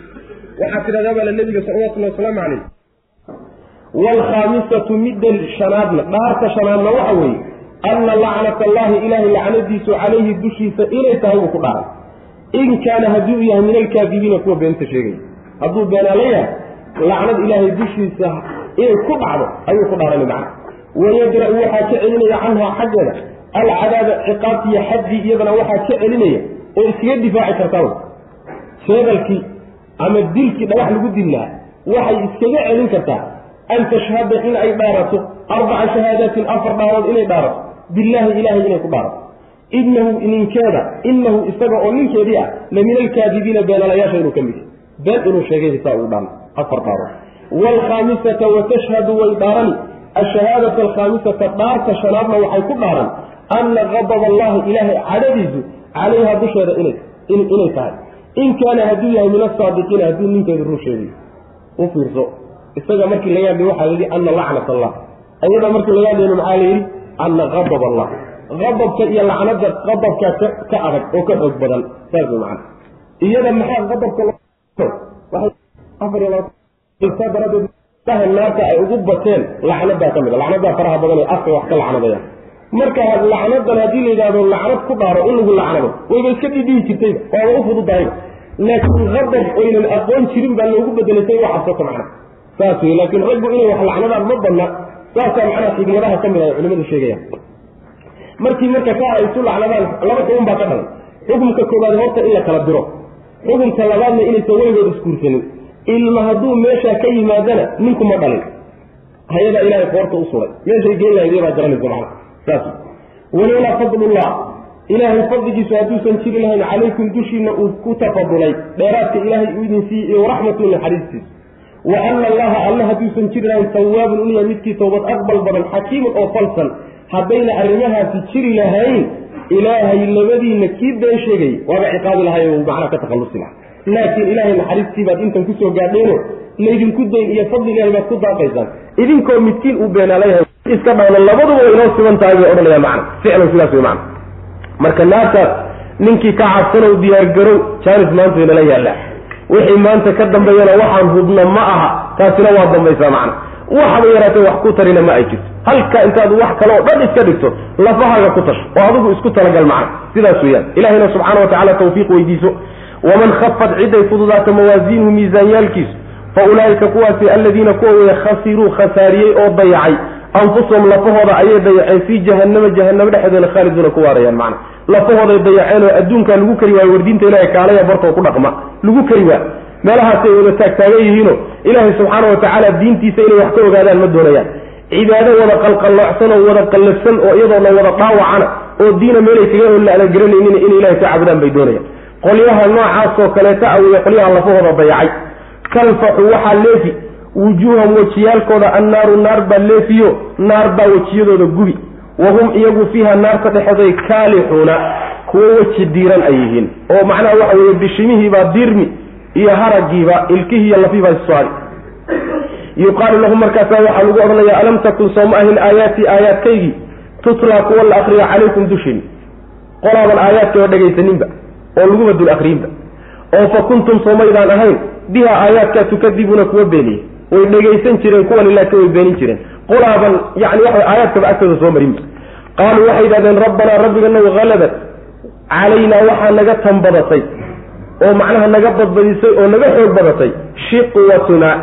[SPEAKER 2] waxaa tidhahdaa baa la nebiga salawatullahi wasalaamu calayh waalkhaamisatu midda shanaadna dhaarta shanaadna waxa weeye anna lacnat allahi ilaahay lacnadiisu calayhi dushiisa inay tahay buu ku dhaaray in kaana haddii uu yahay min alkaadibiina kuwa beenta sheegaya. Hadduu beenaala yahay lacnad ilaahay dushiisa inay ku dhacdo ayuu ku dhaarani macna. Wayadra-u waxaa ka celinaya canhaa xaggeeda. Alcadaaba ciqaabtiiyo xaddii iyadana waxaa ka celinaya oo iskaga difaaci kartaa sheedalkii ama dilkii dhagax lagu dillaa waxay iskaga celin kartaa an tashhada in ay dhaarato arbaca shahaadaatin afar dhaarood inay dhaarato. Billaahi ilaahay inay ku dhaarato. Inahu ninkeeda inahu isaga oo ninkeedii ah la min alkaadibiina beenalayaasha inuu ka mid been inuu sheegay hisaa uu dhaan afar dhaarood waalkhaamisata watashhadu way dhaarani ashahaadata alkhaamisata dhaarta shanaadna waxay ku dhaaran anna qadab allahi ilaahay cadhadiisu calayha dusheeda inay tahay. In kaana hadduu yahay min asaadiqiina hadduu ninkeedu run sheegayo u fiirso isaga markii laga hadlay waxaa layidhi anna lacnat allah ayada markii laga hadlayno maxaa la yidhi? Anna qadab allah qadabka iyo lacnada qadabkaa ka ka adag oo ka xoog badan saas way macana iyada maxaa qadabka naarta ay ugu bateen lacnadaa ka mid a lacnadaa faraha badan ee afka wax ka lacnadaya. Marka lacnadan haddii la yidhahdo lacnad ku dhaaro in lagu lacnado wayba iska dhidhihi jirtayba waaba u fududahayba laakiin qadab oynan aqoon jirin baa loogu bedelatay u cabsato macna saas wey laakiin raggu inay wax lacnadaan ma badna saasaa macnaha xigmadaha ka mid ay culimadu sheegayaan. Markii marka kaa ay isu lacnadaan laba xukun baa ka dhalan xukumka koowaad horta in la kala diro. Xukumka labaadna inaysan weligood isguursanin ilma hadduu meeshaa ka yimaadana ninku ma dhalin. Hay'ada ilaahay qoorta u suray meeshay geen lahayd baa garanaysa macna saas. Walowlaa fadlullah. Ilaahay fadligiisu hadduusan jiri lahayn calaykum dushiina uu ku tafadulay. Dheeraadka ilaahay uu idin siiyey iyo waraxmatu naxariistiisa wa ana allaha alle hadduusan jiri lahayn tawaabun unu yahay midkii towbad aqbal badan xakiimun oo falsan. Haddayna arrimahaasi jiri lahayn ilaahay labadiina kii been sheegay waaba ciqaabi lahay oo macnaha ka takhallusi laha laakiin ilaahay naxariistii baad intan ku soo gaadheeno laydinku dayn iyo fadli baad ku daaqaysaan. Idinkoo midkiin uu beenaalayahay iska dhawno labaduba way inoo siban tahay bay odhanayaan macna. Ficlan sidaas wey macna. Marka naartaas ninkii ka cabsanow diyaargarow jaanis maanta inala yaallaa wixii maanta ka dambeeyana waxaan hubna ma aha taasina waa dambaysaa macna. Waxaba yaraatee wax ku tarina ma ay jirto. Halka intaad wax kale oo dhan iska dhigto lafahaaga ku tash oo adigu isku talagal macna. Sidaas weeyaan. Ilahayna subxana wa tacala tawfiiq weydiiso waman khafat ciday fududaato mawaasiinuhu miisaanyaalkiisu fa ulaa'ika kuwaasi aladiina kuwa weeye khasiruu khasaariyey oo dayacay anfusahum lafahooda ayay dayaceen fii jahannama jahanamo dhexdeeda khaaliduuna ku waarayaan macna lafahooday dayaceen oo adduunkaa lagu kari waayo wardiinta ilahay kaalaya bartoo ku dhaqma lagu kari waa meelahaasay wada taagtaagan yihiino ilaahay subxaana wa tacaala diintiisa inay wax ka ogaadaan ma doonayaan cibaado wada qalqalloocsan oo wada qallafsan oo iyadoo la wada dhaawacana oo diina meelay kaga holla aan garanaynin inay ilahay ka caabudaan bay doonayaan qolyaha noocaasoo kaleeta awiya qolyaha lafahooda dayacay talfaxu waxaa leefi wujuuham wejiyaalkooda annaaru naar baa leefiyo naar baa wejiyadooda gubi. Wahum iyagu fiiha naarta dhexeeday kaalixuuna kuwo weji diiran ay yihiin. Oo macnaha waxa weeye bishimihiibaa dirmi iyo haragiiba ilkihiiyo lafiibaa issaari yuqaalu lahum markaasaa waxaa lagu odhanaya alam takun sooma ahin aayaatii aayaadkaygii tutlaa kuwa la akriya calaykum dushin qolaaban aayaadkaba dhegaysaninba oo laguba dul akriyinba oo fa kuntum soomaydaan ahayn biha aayaadkaa tukadibuuna kuwa beeniye way dhegaysan jireen kuwani laakiin way beenin jireen. Qolaaban yani waxa aayaadkaba agtooda soo marinba qaaluu waxay yidhahdeen rabbanaa rabbiganaw halabat calaynaa waxaa naga tanbadatay oo macnaha naga badbadisay oo naga xoog badatay. Shiqwatunaa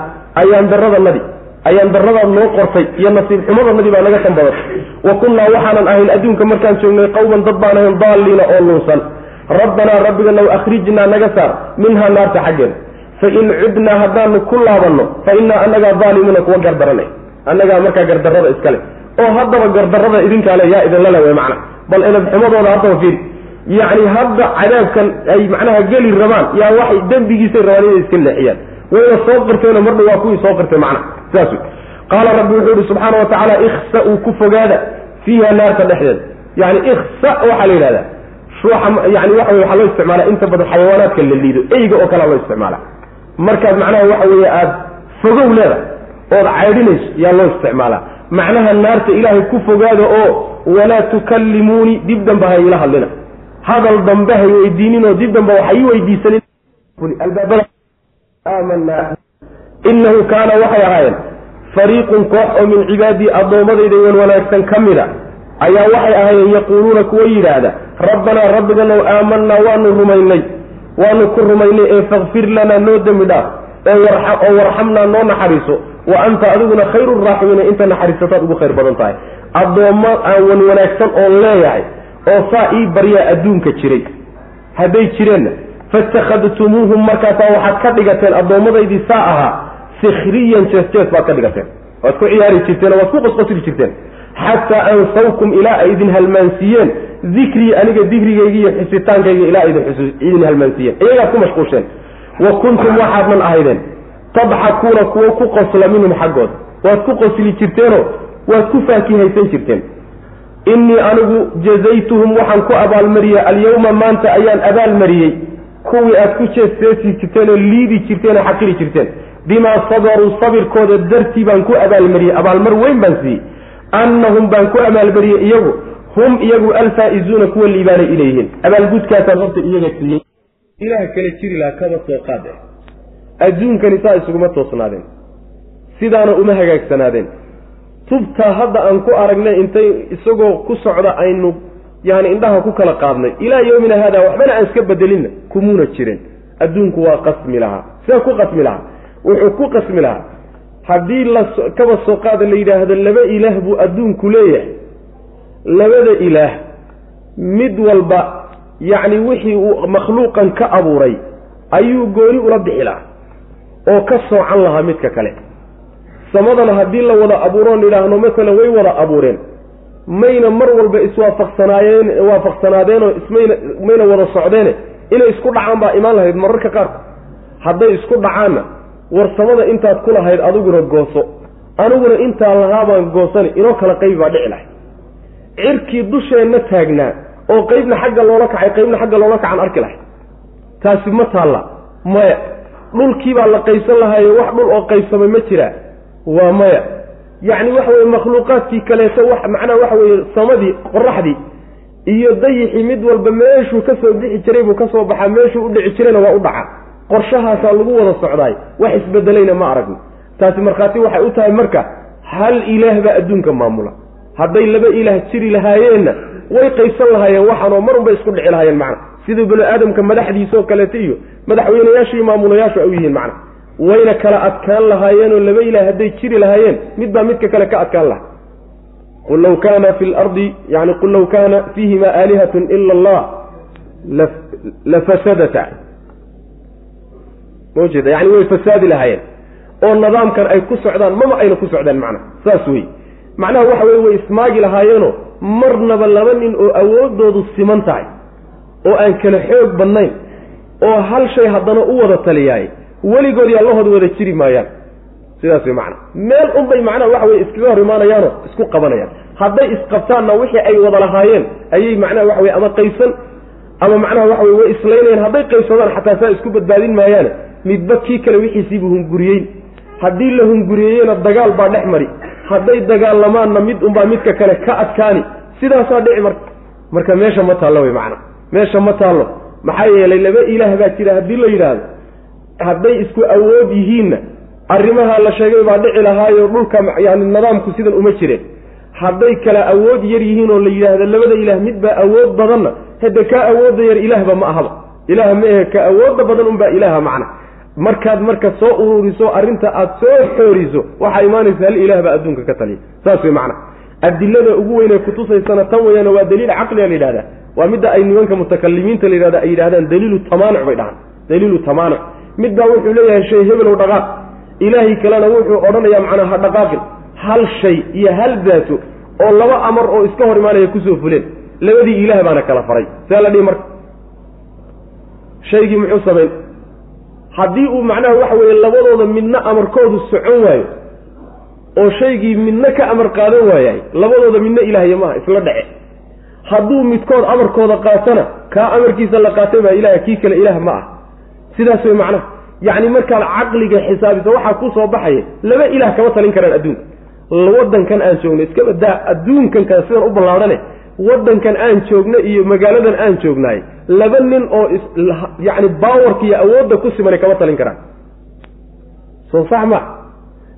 [SPEAKER 2] ayaan daradanadii ayaan daradaad noo qortay iyo nasiib xumadanadii baa naga tanbadatay. Wa kunnaa waxaanan ahayn adduunka markaan joognay qawman dad baan ahayn daalliina oo luunsan rabbanaa rabbiganaw akhrijnaa naga saar minhaa naarta xaggeeda fain cudnaa haddaanu ku laabanno fa innaa annagaa daalimuuna kuwa gardaranay annagaa markaa gardarrada iskale oo haddaba gardarrada idinkaa le yaa idinla le way macna. Bal edabxumadooda haddaba fiiri yacni hadda cadaabkan ay macnaha geli rabaan yaa waxay dembigiisay rabaan inay iska leexiyaan. Wayna soo qirteenoo mardha waa kuwii soo qirtay macna. Saas wey qaala rabbi wuxuu yihi subxaana wa tacaala ikhsa-uu ku fogaada fiiha naarta dhexdeeda yani ikhsa waxaa la yidhahdaa ruuxa yani waxa wey waxaa loo isticmaala inta badan xayawaanaadka la liido eyga oo kalea loo isticmaala markaad macnaha waxa weeye aada fogow leedahay ood caydhinayso yaa loo isticmaalaa. Macnaha naarta ilaahay ku fogaada oo walaa tukallimuunii dib dambe ha ila hadlina. Hadal dambe hay weydiininoo dib dambe waxa ii weydiisanin. Albaabada aamanaa inahu kaana waxay ahaayeen fariiqun koox oo min cibaadii addoommadayda wan wanaagsan ka mida ayaa waxay ahaayeen yaquuluuna kuwa yidhaahda rabbanaa rabbiganow aamanaa waanu rumaynay waanu ku rumaynay ee fakfir lanaa noo dembi dhaaf oo warxamnaa noo naxariiso wa anta adiguna khayru raaximiina inta naxariisataad ugu khayr badan tahay. Addoommo aan wan wanaagsan oon leeyahay oo saa ii baryaa adduunka jiray. Hadday jireenna faittakhadtumuuhum markaasaa waxaad ka dhigateen addoomadaydii saa ahaa sikhriyan jees-jees baad ka dhigateen. Waad ku ciyaari jirteen oo waad ku qosqosli jirteen xataa ansawkum ilaa ay idin halmaansiiyeen. Dikrii aniga dikrigayga iyo xusitaankayga ilaa idin halmaansiiyeen. Iyagaad ku mashquusheen. Wa kuntum waxaadnan ahaydeen. Tadxakuuna kuwo ku qosla minhum xaggooda waad ku qosli jirteenoo waad ku faakihaysan jirteen. Innii anigu jazaytuhum waxaan ku abaalmariyey alyawma maanta ayaan abaalmariyey. Kuwii aad ku jeesjeesi jirteen oo liidi jirteen oo xaqiri jirteen. Bimaa sabaruu sabirkooda dartii baan ku abaalmariyey. Abaalmar weyn baan siiyey annahum baan ku abaalmariyey iyagu hum iyagu alfaa'izuuna kuwa liibaanay ilayhiin abaalgudkaasaan horta iyaga siiyey ilaah kale jiri lahaa kaba soo qaade adduunkani saa isuguma toosnaadeen sidaana uma hagaagsanaadeen tubtaa hadda aan ku aragnay intay isagoo ku socda aynu yani indhaha ku kala qaadnay ilaa yowmina haada waxbana aan iska bedelinna kumuuna jirin adduunku waa qasmi lahaa sidee ku qasmi lahaa wuxuu ku qasmi lahaa haddii la kaba soo qaada la yidhaahdo laba ilaah buu adduunku leeyahay. Labada ilaah mid walba yacni wixii uu makhluuqan ka abuuray ayuu gooni ula bixi lahaa oo ka soocan lahaa midka kale. Samadana haddii la wada abuuroon idhaahno masalan way wada abuureen. Mayna mar walba iswaafaqsanaayeen waafaqsanaadeenoo ismayna mayna wada socdeene inay isku dhacaan baa imaan lahayd mararka qaarku hadday isku dhacaanna war samada intaad ku lahayd adiguna gooso aniguna intaa lahaabaan goosani inoo kala qaybi baa dhici lahay. Cirkii dusheenna taagnaa oo qeybna xagga loola kacay qeybna xagga loola kacan arki lahay. Taasi ma taalla. Maya dhulkii baa la qaybsan lahaayo wax dhul oo qaybsamay ma jiraa waa maya. Yacni waxa weye makhluuqaadkii kaleeto wax macnaha waxa weeye samadii qoraxdii iyo dayixii mid walba meeshuu ka soo bixi jiray buu ka soo baxaa meeshuu u dhici jirayna waa u dhaca qorshahaasaa lagu wada socdaay wax isbedelayna ma aragno taasi markhaati waxay u tahay marka hal ilaah baa adduunka maamula. Hadday laba ilaah jiri lahaayeenna way qaybsan lahaayeen waxaanoo mar unbay isku dhici lahaayeen macna. Siduu bani aadamka madaxdiisaoo kaleeto iyo madaxweynayaasha iyo maamulayaashu ay u yihiin macna. Wayna kala adkaan lahaayeenoo laba ilaah hadday jiri lahaayeen mid baa midka kale ka adkaan lahaa. Qul law kaana fi lardi yani qul law kaana fiihima aalihatun ila allah lafasadata ma jeeda yani way fasaadi lahaayeen. oo nidaamkan ay ku socdaan mama ayna ku socdaan macna saas wey macnaha waxa weye way ismaagi lahaayeenoo marnaba laba nin oo awooddoodu siman tahay oo aan kala xoog badnayn oo hal shay haddana u wada taliyaay weligood iyo allahooda wada jiri maayaan. Sidaas way macna. Meel unbay macnaha waxa weye iskaga hor imaanayaanoo isku qabanayaan. Hadday isqabtaanna wixii ay wada lahaayeen ayay macnaha waxa weye ama qaybsan ama macnaha waxa weye way islaynayaan hadday qaybsadaan xataa saa isku badbaadin maayaane midba kii kale wixiisiibuu hunguriyeyn. Haddii la hunguriyeeyena dagaal baa dhex mari. Hadday dagaalamaanna mid unbaa midka kale ka adkaani. Sidaasaa dhici marka marka meesha ma taallo wey macna meesha ma taallo. Maxaa yeelay laba ilaah baa jira haddii la yidhaahdo hadday isku awood yihiinna arrimaha la sheegay baa dhici lahaayo dhulka yani nidaamku sidan uma jireen hadday kala awood yar yihiin oo la yidhaahdo labada ilaah midbaa awood badanna hadde kaa awoodda yar ilaahba ma ahaba ilaah ma ahe ka awoodda badan unbaa ilaaha macna. Markaad marka soo ururiso arrinta aad soo xooriso waxaa imaanaysa hal ilaah baa adduunka ka taliya. Saas wey macna. Adilada ugu weynee kutusaysana tan weyaane waa daliil caqliga la yidhahdaa waa midda ay nimanka mutakalimiinta la yidhahda ay yidhahdaan daliilu tamaanuc bay dhahaan. Daliilu tamaanuc midbaa wuxuu leeyahay shay hebelow dhaqaaq. Ilaahay kalena wuxuu odhanayaa macnaa ha dhaqaaqin hal shay iyo hal daato oo laba amar oo iska hor imaanaya ku soo fuleen. Labadii ilaah baana kala faray. See la dhihi marka. Shaygii muxuu samayn haddii uu macnaha waxa weeye labadooda midna amarkoodu socon waayo oo shaygii midna ka amar qaadan waayahay labadooda midna ilaahya maaha isla dhace. Hadduu midkood amarkooda qaatana kaa amarkiisa la qaatay baa ilaah kii kale ilaah ma ah sidaas way macnaha. Yacni markaad caqliga xisaabiso waxaa ku soo baxaya laba ilaah kama talin karaan adduunka waddankan aan joogno adduunkan kale sidan u ballaadhane waddankan aan joogno iyo magaaladan aan joognaay laba nin oo yacni baawarka iyo awoodda ku simanay kama talin karaan. Soo sax ma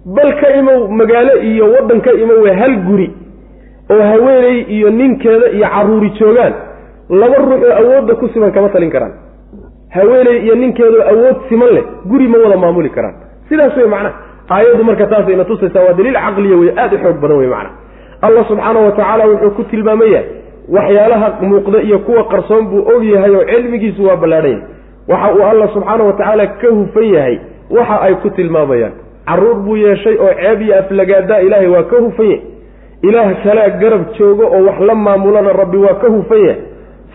[SPEAKER 2] bal ka imow magaalo iyo waddan ka imow hal guri oo haweeney iyo ninkeeda iyo carruuri joogaan laba ruux oo awoodda ku siman kama talin karaan. Haweeney iyo ninkeedoo awood siman leh guri ma wada maamuli karaan. Sidaas wey macnaha aayaddu marka taasayna tusaysaa waa daliil caqliya wey aada u xoog badan wey macnaha allah subxaana wa tacaala wuxuu ku tilmaamaya waxyaalaha muuqda iyo kuwa qarsoon buu og yahay oo cilmigiisu waa ballaadhan yahay waxa uu allah subxaana wa tacaala ka hufan yahay waxa ay ku tilmaamayaan. Carruur buu yeeshay oo ceeb iyo aflagaadaa ilaahay waa ka hufan yahay. Ilaah kalea garab joogo oo wax la maamulana rabbi waa ka hufan yahay.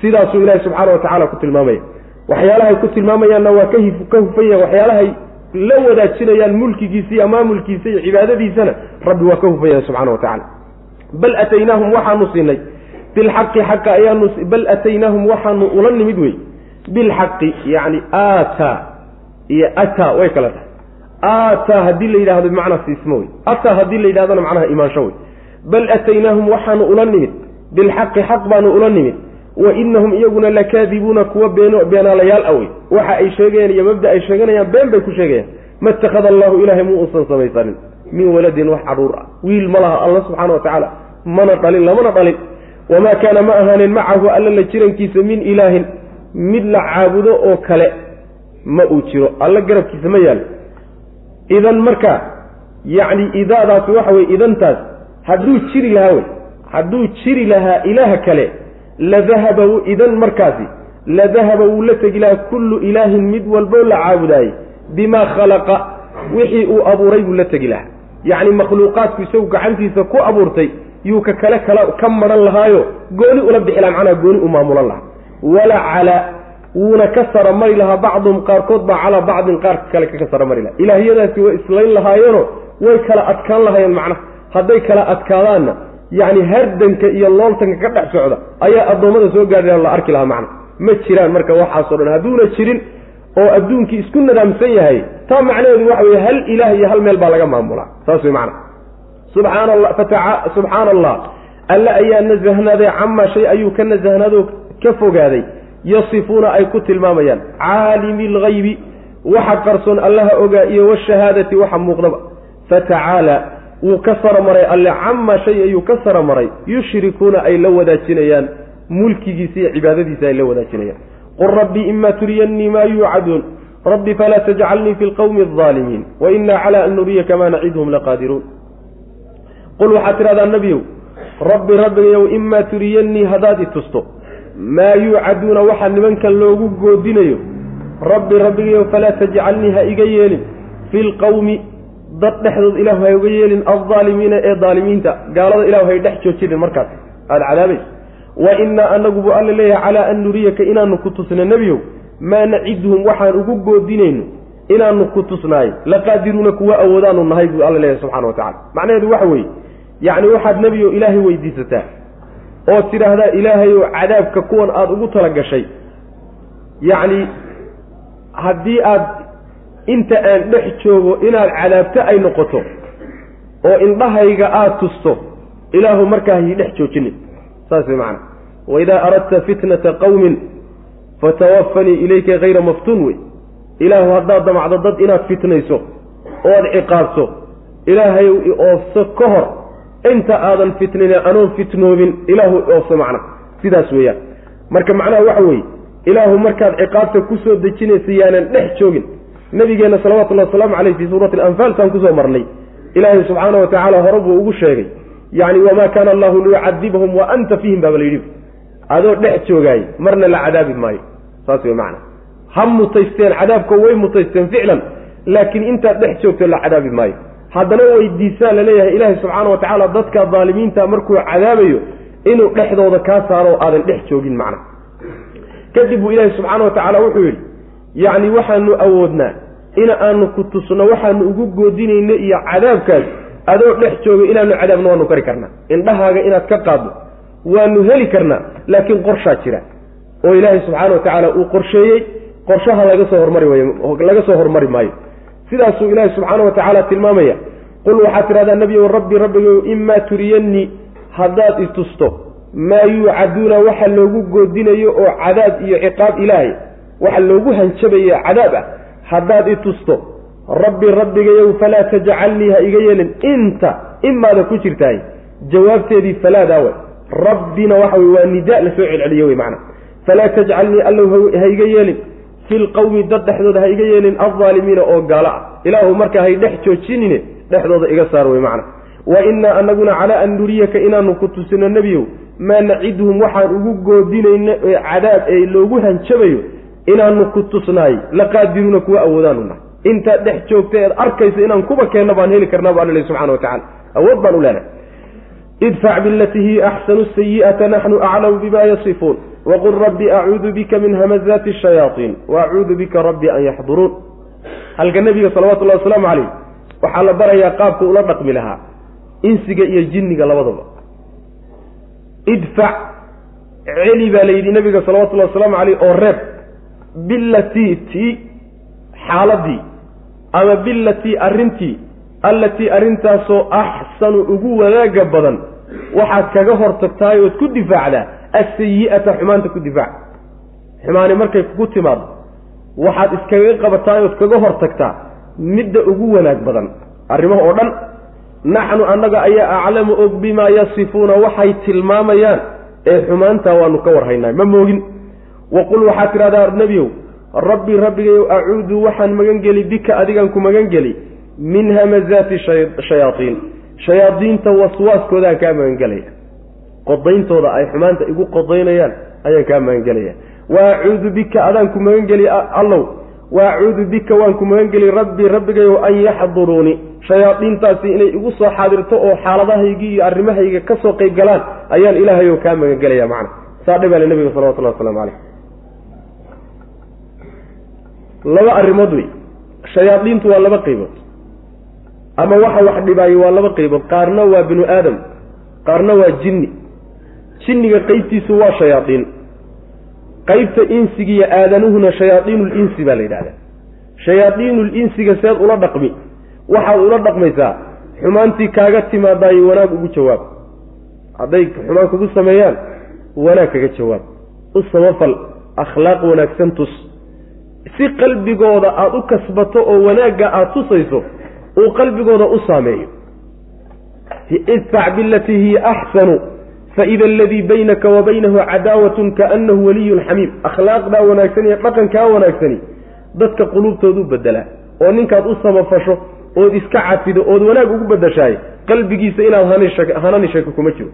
[SPEAKER 2] Sidaasuu ilahi subxaana wa tacaala ku tilmaamaya. Waxyaalahay ku tilmaamayaanna waa ka hufan yahay waxyaalahay la wadaajinayaan mulkigiisa iyo maamulkiisa iyo cibaadadiisana rabbi waa ka hufan yahay subxana wa tacala bal ataynaahum waxaanu siinay bilxaqi xaqa ayaanu bal ataynaahum waxaanu ula nimid wey bilxaqi yacni aataa iyo ataa way kala tahay. Aataa haddii la yidhahdo bimacnaa siismo wey ataa haddii la yidhahdona macnaha imaansho wey bal ataynaahum waxaanu ula nimid bilxaqi xaq baanu ula nimid wa inahum iyaguna lakaadibuuna kuwa been beenaalayaal awey waxa ay sheegayaan iyo mabda ay sheeganayaan been bay ku sheegayaan. Ma ittakhada allahu ilaahay mu uusan samaysanin? Min waladin wax carruur ah. Wiil ma laha alla subxaana wa tacaala mana dhalin lamana dhalin. Wamaa kaana ma ahaanin macahu alla la jirankiisa min ilaahin. Mid la caabudo oo kale ma uu jiro. Alla garabkiisa ma yaalo idan marka yacni idaadaasi waxa weye idantaas hadduu jiri lahaa wey. Hadduu jiri lahaa ilaaha kale ladahaba idan markaasi ladahaba wuu la tegi lahaa kullu ilaahin mid walbo la caabudaayey bimaa khalaqa wixii uu abuuray buu la tegi lahaa. Yacni makhluuqaadku isagu gacantiisa ku abuurtay yuu ka kale kala ka maran lahaayo gooni ula bixi laha macnaha gooni u maamulan lahaa. Wala calaa wuuna ka saramari lahaa bacduhum qaarkood baa calaa bacdin qaarka kale ka saramari lahaa. Ilaahyadaasi way islayn lahaayeenoo way kala adkaan lahaayeen macnaha hadday kala adkaadaanna yacni hardanka iyo looltanka ka dhex socda ayaa addoommada soo gaadhi la arki lahaa macna. Ma jiraan marka waxaasoo dhan hadduuna jirin oo adduunkii isku nadaamsan yahay taa macnaheedu waxa weye hal ilaah iyo hal meel baa laga maamulaa. Saas wey macna. Subxaana allah fataca subxaana allah alle ayaa nasahnaaday camaa shay ayuu ka nasahnaadoo ka fogaaday. Yasifuuna ay ku tilmaamayaan. Caalimi lgaybi waxa qarsoon allaha ogaa iyo washahaadati waxa muuqdaba. Fatacaala wuu ka saramaray alle camaa shay ayuu ka saramaray yushrikuuna ay la wadaajinayaan mulkigiisa iyo cibaadadiisa ay la wadaajinayaan. Qul rabbi ima turiyannii maa yuucaduun rabbi falaa tajcalnii fi lqawmi aldaalimiin wainaa cala an nuriyaka maa nacidhum laqaadiruun qul waxaad tidhahdaa nebiyow rabbi rabbigayow imaa turiyannii haddaad i tusto maa yuucaduuna waxa nimankan loogu goodinayo rabbi rabbigayow falaa tajcalnii ha iga yeelin fi lqawmi dad dhexdood ilaahu ha iga yeelin aldaalimiina ee daalimiinta gaalada ilahu hay dhex joojinin markaas. Aada cadaabaysa wa innaa anagu buu alla leeyahay calaa an nuriyaka inaanu ku tusna nebiyow maa naciduhum waxaan ugu goodinayno inaanu ku tusnaay laqaadiruuna kuwa awoodaanu nahay buu alla leeyahay subxana wa tacala macnaheedu waxa weeye yacni waxaad nebiyow ilaahay weydiisataa oo tidhaahdaa ilaahayow cadaabka kuwan aada ugu tala gashay. Yacni haddii aad inta aan dhex joogo inaad cadaabto ay noqoto oo indhahayga aada tusto ilaahu markaa hii dhex joojinin saas way macana waidaa aradta fitnata qawmin fatawafanii ilayka hayra maftuun wey. Ilaahu haddaad damacdo dad inaad fitnayso ood ciqaabto ilaahayow i oofso ka hor inta aadan fitnine anoon fitnoobin ilaahu i oofso macna. Sidaas weeyaan. Marka macnaha waxa weeye ilaahu markaad ciqaabta ku soo dejinaysa yaanan dhex joogin nabigeenna salawatullahi wasalaamu caleyh fii suurati alanfaal saan ku soo marnay. Ilaahay subxaana wa tacaala hore buu ugu sheegay yacni wamaa kaana allahu liyucadibahum wa anta fiihim baaba la yidhi. Adoo dhex joogaay marna la cadaabi maayo. Saas wey macana ha mutaysteen cadaabka way mutaysteen ficlan laakiin intaad dhex joogto la cadaabi maayo. Haddana weydiisaa la leeyahay ilaahay subxaana wa tacaala dadka daalimiinta markuu cadaabayo inuu dhexdooda kaa saaro aadan dhex joogin macna. Kadib buu ilaahay subxaana wa tacaala wuxuu yidhi yacni waxaanu awoodnaa in aanu ku tusno waxaanu ugu goodinayno iyo cadaabkaas adoo dhex jooga inaanu cadaabno waanu kari karnaa. Indhahaaga inaad ka qaaddo waanu heli karnaa laakiin qorshaa jira. Oo ilaahay subxaana wa tacaala uu qorsheeyey qorshaha laga soo hormari wayo laga soo hormari maayo. Sidaasuu ilaahay subxaana wa tacaala tilmaamaya. Qul waxaad tidhahdaa nebiyow rabbi rabbigow imaa turiyannii haddaad i tusto maa yuucaduuna waxa loogu goodinayo oo cadaab iyo ciqaab ilaahay waxa loogu hanjabayo cadaab ah haddaad i tusto rabbi rabbigayow falaa tajcalnii ha iga yeelin. Inta imaada ku jirtahay jawaabteedii falaadaawe rabbina waxa wey waa nida la soo celceliyo wey macana falaa tajcalnii allow ha iga yeelin. Fi lqawmi dad dhexdooda ha iga yeelin aldaalimiina oo gaalo ah. Ilaahu markaa hay dhex joojinine dhexdooda iga saar wey macana wa innaa anaguna calaa an nuriyaka inaanu ku tusino nebiyow maa naciduhum waxaan ugu goodinayno cadaab ee loogu hanjabayo inaanu ku tusnaay la qaadiruuna kuwa awoodaanu nahay. Intaad dhex joogta eed arkaysa inaan kuba keenna baan heli karnaa bu alla lehy subxana wa tacala awood baan u leenahay. Idfac bilatii hiya axsanu sayi'ata naxnu aclamu bima yasifuun. Waqul rabbi acuudu bika min hamazaati shayaaiin waacuudu bika rabbi an yaxduruun. Halka nebiga salawatullahi wasalaamu caleyh waxaa la barayaa qaabka ula dhaqmi lahaa insiga iyo jinniga labadaba idfac celi baa la yidhi nabiga salawatullahi wasalaamu caleyh oo reeb bilatii tii xaaladii ama bilatii arrintii allatii arrintaasoo axsanu ugu wanaagga badan waxaad kaga hortagtahay ood ku difaacdaa asayi'ata xumaanta ku difaac. Xumaani markay kugu timaado waxaad iskaga qabataay ood kaga hortagtaa midda ugu wanaag badan. Arrimaha oo dhan naxnu annaga ayaa aclamu og bimaa yasifuuna waxay tilmaamayaan ee xumaantaa waanu ka warhaynaa ma moogin waqul waxaad tidhahdaa nebiyow rabbi rabbigayow acuudu waxaan magan geli bika adigan ku magan geli min hamazaati shayaaiin shayaadiinta waswaaskoodaan kaa magangelaya qodayntooda ay xumaanta igu qodaynayaan ayaan kaa magangelaya wa acuudu bika adaan ku magangeli allow wa acuudu bika waan ku magangeli rabbi rabbigayow an yaxduruuni shayaadiintaasi inay igu soo xaadirto oo xaaladahaygii iyo arrimahayga ka soo qayb galaan ayaan ilaahayow kaa magangelaya macna saa dhibaale nabiga salawatullahi waslamu caleyh laba arrimood wey. Shayaadiintu waa laba qaybood. Ama waxa wax dhibaayo waa laba qaybood. Qaarna waa binu aadam qaarna waa jinni. Jinniga qeybtiisu waa shayaadiin. Qeybta insigiiyo aadanuhuna shayaadiinulinsi baa la yidhahdaa. Shayaadiinulinsiga seed ula dhaqmi. Waxaad ula dhaqmaysaa xumaantii kaaga timaadaayo wanaag ugu jawaab. Hadday xumaan kugu sameeyaan wanaag kaga jawaab. U samafal akhlaaq wanaagsan tus si qalbigooda aada u kasbato oo wanaagga aada tusayso uu qalbigooda u saameeyo. Idfac bilatii hiya axsanu faida aladii baynaka wa baynahu cadaawatun kaanahu waliyun xamiim. Akhlaaqdaa wanaagsan iyo dhaqankaa wanaagsani dadka quluubtoodu bedelaa oo ninkaad u samafasho ood iska cafido ood wanaag ugu bedashaay qalbigiisa inaad hanani shako kuma jiro.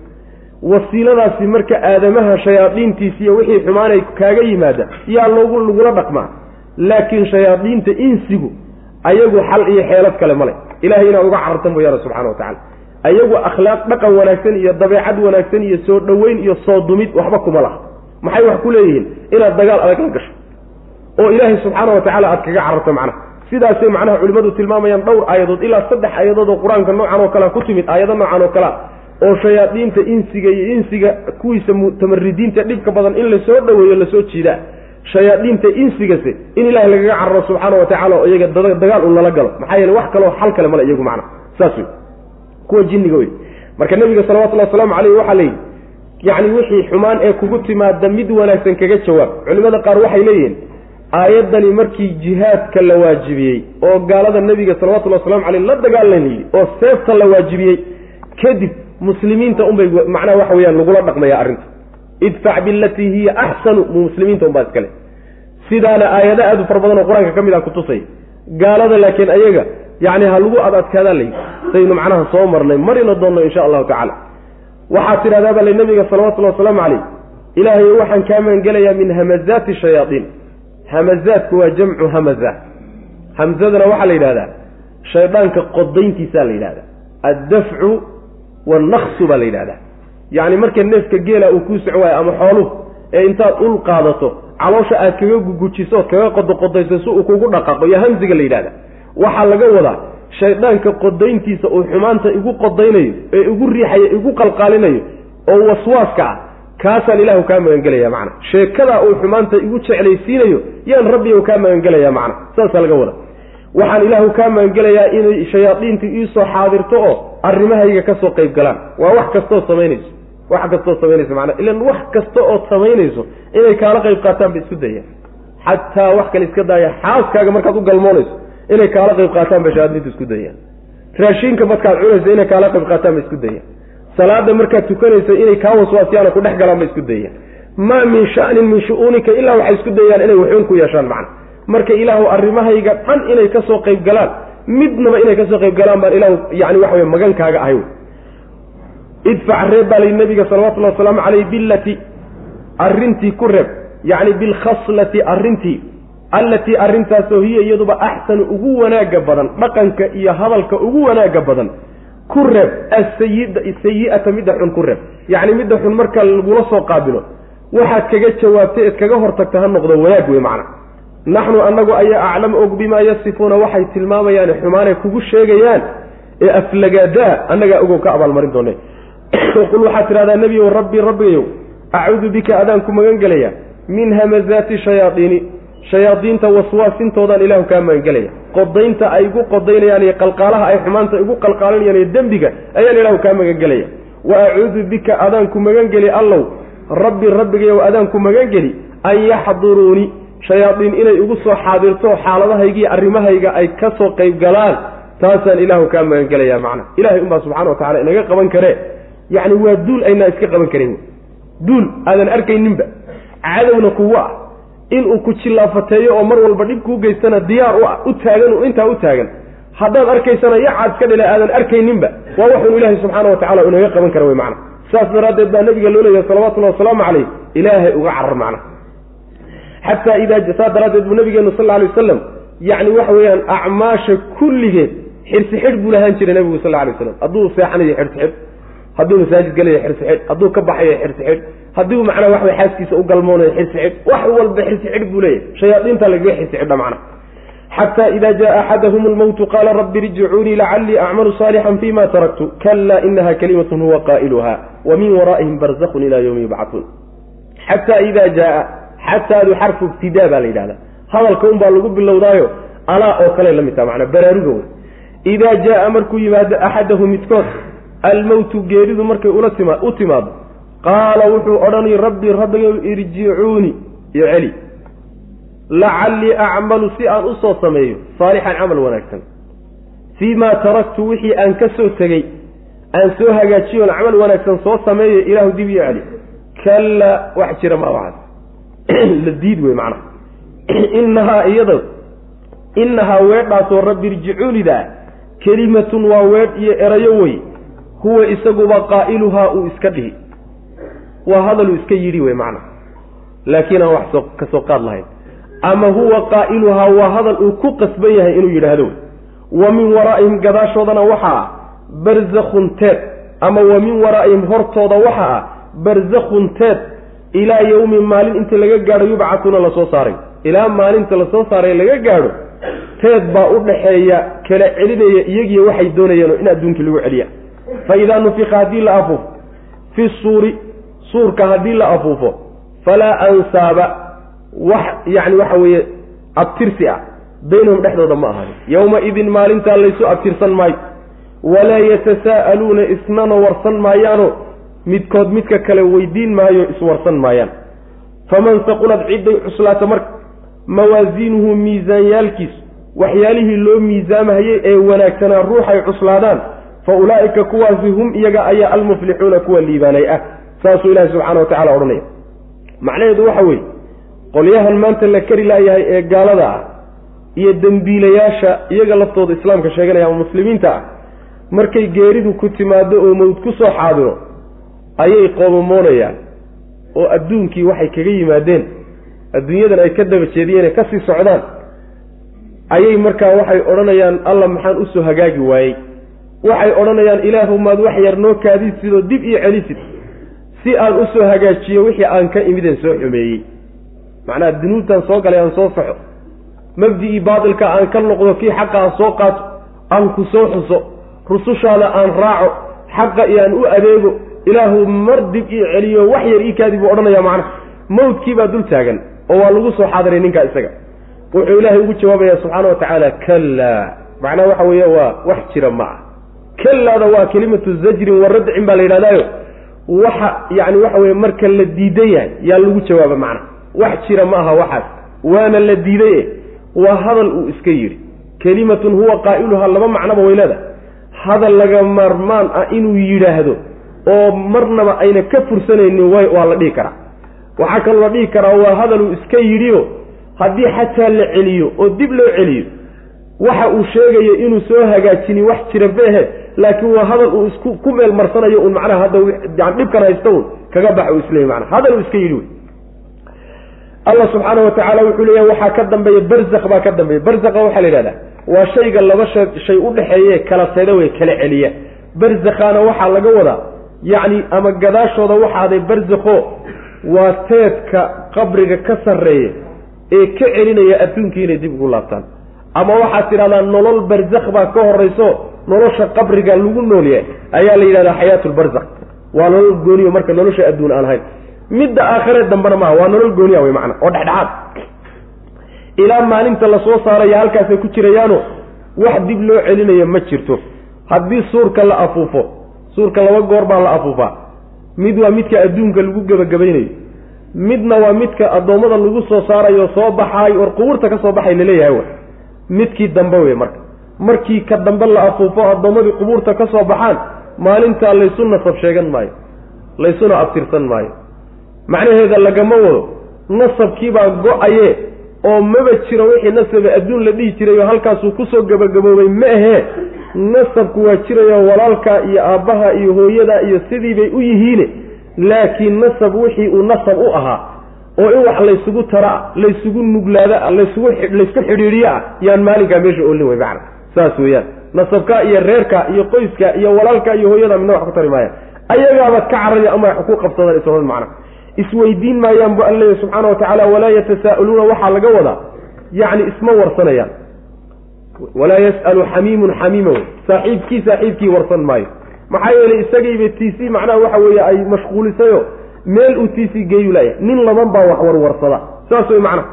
[SPEAKER 2] Wasiiladaasi marka aadamaha shayaadiintiisiiyo wixii xumaanay kaaga yimaada yaa loogu lagula dhaqmaa laakiin shayaadiinta insigu ayagu xal iyo xeelad kale male ilahay inaad uga cararta mooyaane subxana wa tacala ayagu akhlaaq dhaqan wanaagsan iyo dabeecad wanaagsan iyo soo dhoweyn iyo soo dumid waxba kuma laha. Maxay wax ku leeyihiin? Inaad dagaal adag la gasho. Oo ilaahay subxaana wa tacala aad kaga cararto macnaha. Sidaasay macnaha culimmadu tilmaamayaan dhowr aayadood ilaa saddex aayadood oo qur'aanka noocan oo kalea ku timid aayado noocan oo kalea oo shayaadiinta insiga iyo insiga kuwiisa mutamaridiinta dhibka badan in la soo dhoweeyo la soo jiidaa shayaadiinta insigase in ilahay lagaga cararo subxaana wa tacala oo iyaga dagaal un lala galo. Maxaa yeele wax kaloo xal kale male iyagu macna. Saas wey kuwa jinniga wey marka nabiga salawatullahi wasalaamu caleyh waxaa la yidhi yacni wixii xumaan ee kugu timaada mid wanaagsan kaga jawaab. Culimada qaar waxay leeyihiin aayaddani markii jihaadka la waajibiyey oo gaalada nebiga salawatullhi waslamu caleyh la dagaalanayey oo seefta la waajibiyey kadib muslimiinta unbay macnaha waxa weyaan lagula dhaqmaya arrinta idfac bilatii hiya axsanu muslimiinta unbaa iskale sidaana aayado aad u fara badan oo qur'aanka ka mid ah kutusay gaalada laakiin ayaga yacni ha lagu ad adkaadaa layi saynu macnaha soo marnay marina doonno insha allahu tacaala. Waxaad tidhahdaa baa le nabiga salawatullahi wasalaamu caleyh ilaahay waxaan kaa magangelayaa min hamazaati shayaaiin hamazaadku waa jamcu hamaza. Hamzadana waxaa la yidhahdaa shaydaanka qodayntiisaa la yidhahdaa addafcu wannaksu baa la yidhahdaa yacni marka neefka geela uu kuu soco waayo ama xooluhu ee intaad ul qaadato caloosha aad kaga gugujiso ood kaga qodoqodayso si uu kugu dhaqaaqo iyo hamsiga la yidhahda waxaa laga wadaa shaydaanka qodayntiisa uu xumaanta igu qodaynayo ee igu riixayo igu qalqaalinayo oo waswaaska ah kaasaan ilaahu kaa magangelaya macna. Sheekadaa uu xumaanta igu jeclaysiinayo yaan rabbiyow kaa magangelaya macna. Saasaa laga wada waxaan ilaahu kaa magangelayaa inay shayaadiintu iisoo xaadirto oo arrimahayga ka soo qayb galaan. Waa wax kastood samaynayso wax kastood samaynayso macnaa ilan wax kasta ood samaynayso inay kaala qayb qaataan ba isku dayaan xataa wax kale iska daaya xaaskaaga markaad u galmoonayso inay kaala qayb qaataan bay shayaadiintu isku dayaan raashiinka markaad cunayso inay kaala qayb qaataan ba isku dayaan salaada markaad tukanayso inay kaa waswaasyaano ku dhex galaan ba isku dayaan maa min sha'nin min shu-uunika ilaa waxay isku dayaan inay waxuun ku yeeshaan macna. Marka ilaahu arrimahayga dhan inay ka soo qayb galaan midnaba inay ka soo qayb galaan baan ilaahu yani waxa wey magankaaga ahay idfac reeb baa layi nabiga salawatullahi wasalaamu caleyh billati arrintii ku reeb yacni bilkhaslati arrintii allatii arrintaasoo hiya iyaduba axsanu ugu wanaagga badan dhaqanka iyo hadalka ugu wanaagga badan ku reeb asayida midda xun ku reeb yacni midda xun marka lagula soo qaabilo waxaad kaga jawaabtay eed kaga hortagta ha noqdo wanaag wey macna naxnu annagu ayaa aclam og bimaa yasifuuna waxay tilmaamayaan xumaanay kugu sheegayaan ee aflagaadaa annagaa ogow ka abaalmarin doone qul waxaad tidhahdaa nebiyow rabbi rabbigayow acuudu bika adaan ku magan min hamazaati shayaadiini shayaadiinta waswaasintoodaan ilaahu kaa magangelaya. Qodaynta ay igu qodaynayaan iyo qalqaalaha ay xumaanta igu qalqaalinayaan iyo dembiga ayaan ilaahu kaa magangelaya. Wa acuudu bika adaan ku magangeli allow rabbi rabbigayow adaan ku magangeli an yaxduruuni shayaadiin inay igu soo xaadirto xaaladahayga iyo arrimahayga ay ka soo qayb galaan taasaan ilaahu kaa magangelaya macna. Ilahay unbaa subxana wa tacala inaga qaban karee yacni waa duul aynaa iska qaban karin. Duul aadan arkayninba. Cadowna kugu ah. Inuu ku jillaafateeyo oo mar walba dhib kuu geystana diyaar u ah u taagan intaa u taagan. Haddaad arkaysana yacaad iska dhila aadan arkayninba waa waxun ilaahay subxaana wa tacala inaga qaban kara wey macna. Saas daraaddeed baa nabiga loo leeyahay salawatullahi wasalaamu caleyh ilaahay uga carar macna. Xataa idaa saas daraaddeed buu nabigeenu sal alay wasalam yacni waxa weeyaan acmaasha kulligeed xirsi xidh buu lahaan jiray nabigu sal alay waslam hadduu seexanayo xirsi xidh hadduu masaajid gelayo xirsi xidh hadduu ka baxayo xirsi xidh hadduu macnaa waxway xaaskiisa u galmoonayo xirsi xidh wax walba xirsi xidh buu leeyahy shayaadiinta lagaga xirsi xidha macna xata ida jaa axadahum lmowtu qaala rabbi irjicuunii lacalii acmalu saalixan fima taraktu. Kala inaha kalimatun huwa qaa'iluha wa min waraa'ihim barzakun ila yowmi yubcatuun xataa ida jaaa xataadu xarfu ibtidaa baa la yidhahda hadalka un baa lagu bilowdaayo alaa oo kale la taha manaa baraaruga wey idaa jaaa markuu yimaado axadahu midkood almowtu geeridu markay u timaado qaala wuxuu odhanay rabbi rabbigow irjicuuni. Iyo celi lacallii acmalu si aan u soo sameeyo saalixan camal wanaagsan. Fii maa taraktu wixii aan ka soo tegey aan soo hagaajiyoon camal wanaagsan soo sameeyo ilaahu dib iyo celi. Kalla wax jira maa waxaas (clears throat) la diid wey macnaha. (clears throat) Inahaa iyada inahaa weedhaasoo rabbi irjicuunidaa kelimatun waa weedh iyo erayo wey huwa isaguba qaa'iluhaa uu iska dhihi. Waa hadaluu iska yidhi wey macnaha laakiin aan wax ka soo qaad lahayn. Ama huwa qaa'iluhaa waa hadal uu ku qasban yahay inuu yidhaahdo wa min waraa'ihim gadaashoodana waxaa ah barzakhun teed. Ama wa min waraa'ihim hortooda waxaa ah barzakhun teed. Ilaa yowmi maalin inta laga gaadho yubcatuuna la soo saaray. Ilaa maalinta la soo saaray laga gaadho teed baa u dhaxeeya kala celinaya iyagiyo waxay doonayeen in adduunkii lagu celiya fa idaa nufika haddii la afuufo fi suuri suurka haddii la afuufo falaa ansaaba wax yacni waxa weeye abtirsi ah baynahum dhexdooda ma ahaanin yowma-idin maalintaa laysu abtirsan maayo. walaa yatasaa'aluuna isnana warsan maayaano. midkood midka kale weydiin maayo iswarsan maayaan. faman saqulad cidday cuslaata marka
[SPEAKER 3] mawaasiinuhu miisaanyaalkiisu waxyaalihii loo miisaamahayey ee wanaagsanaa ruuxay cuslaadaan fa ulaa'ika kuwaasi hum iyaga ayaa almuflixuuna kuwa liibaanay ah saasuu ilaahi subxana wa tacala odhanaya. Macnaheedu waxa weeye qolyahan maanta la kari laayahay ee gaalada ah iyo dembiilayaasha iyaga laftooda islaamka sheeganaya ama muslimiinta ah markay geeridu ku timaado oo mawd ku soo xaadiro ayay qoomamoonayaan oo adduunkii waxay kaga yimaadeen. Adduunyadan ay ka daba jeediyeen ka sii socdaan ayay markaa waxay odhanayaan alla maxaan u soo hagaagi waayey waxay odhanayaan ilaahu maad wax yar noo kaadid sidoo dib io celisid si aan u soo hagaajiyo wixii aan ka imideen soo xumeeyey. Macnaha dunuubtaan soo galay aan soo saxo mabdi-ii baatilka aan ka noqdo kii xaqa aan soo qaato aan ku soo xuso. Rusushaada aan raaco xaqa iyo aan u adeego. Ilaahu mar dib ii celiyo wax yar ii kaadi buu odhanaya macnaha. Mawdkii baa dul taagan oo waa lagu soo xaadiray ninkaa isaga. Wuxuu ilaahay ugu jawaabaya subxaana wa tacaala kallaa. Macnaha waxa weeye waa wax jira ma ah kallaada waa kelimatu zajrin wa radcin baa la yidhahdaayo. Waxa yani waxa weye marka la diidan yahay yaa lagu jawaaba macna. Wax jira ma aha waxaas. Waana la diidaye waa hadal uu iska yidhi. Kelimatun huwa qaa'iluhaa laba macnoba waylada hadal laga maarmaan ah inuu yidhaahdo oo marnaba ayna ka fursanaynin waa la dhihi karaa. Waxaa kaloo la dhihi karaa waa hadal uu iska yidhiyo haddii xataa la celiyo oo dib loo celiyo waxa uu sheegayo inuu soo hagaajini wax jira beehe laakiin waa hadal uu isku ku meel marsanayo un macnaha hadda dhibkan haysta un kaga bax uu isleeyay mana hadal uu iska yidhi wey. Allah subxaana wa tacaala wuxuu leeyahay waxaa ka dambeeya barzakh baa ka dambeeya. Barzakha waxaa la yidhahdaa. Waa shayga laba sha shay u dhexeeye kala teeda wey kala celiya. Barzakhaana waxaa laga wadaa yacni ama gadaashooda waxaaday barzakho waa teedka qabriga ka sarreeya ee ka celinaya adduunkii inay dib ugu laabtaan ama waxaad tidhahdaa nolol barzakh baa ka horayso nolosha qabriga lagu nool yahay ayaa la yidhahdaa xayaatu lbarzakh waa nolol gooniyo marka nolosha adduun aan ahayn. Midda aakhiree dambena maaha waa nolol gooniya wey macana oo dhexdhexaad. Ilaa maalinta la soo saaraya halkaasay ku jirayaano wax dib loo celinayo ma jirto. Haddii suurka la afuufo suurka laba goor baa la afuufaa. Mid waa midka adduunka lagu gebagabaynayo midna waa midka addoommada lagu soo saarayo soo baxaay or qubuurta ka soo baxay la leeyahay midkii dambe wey marka. Markii ka dambe la afuufo addoommadii qubuurta ka soo baxaan maalintaa laysu nasab sheegan maayo laysuna abtirsan maayo. Macnaheeda lagama wado nasabkiibaa go'aye oo maba jiro wixii nasabe adduun la dhihi jiray oo halkaasuu ku soo gabagaboobay ma ahee nasabku waa jirayo walaalka iyo aabbaha iyo hooyada iyo sidii bay u yihiine laakiin nasab wixii uu nasab u ahaa oo in wax laysugu tara laysugu nuglaada laysku ah yaan maalinkaa meesha oolin wey macna saas weeyaan. Nasabka iyo reerka iyo qoyska iyo walaalka iyo hooyada midna wax ku tari maayaan ayagaaba ka cararaya ama wax ku qabsadaan isla macna. Isweydiin maayaan bu alla subxaana wa tacaala walaa yatasaa'aluuna waxaa laga wadaa. Yacni isma warsanayaan walaa yas'alu xamiimun xamiima wey. Saaxiibkii saaxiibkii warsan maayo. Maxaa yeelay isagiiba tiisii macnaha waxa weeye ay mashquulisayo meel uu tiisii geeyu laaya nin laban baa wax warwarsada. Saas wey macnaha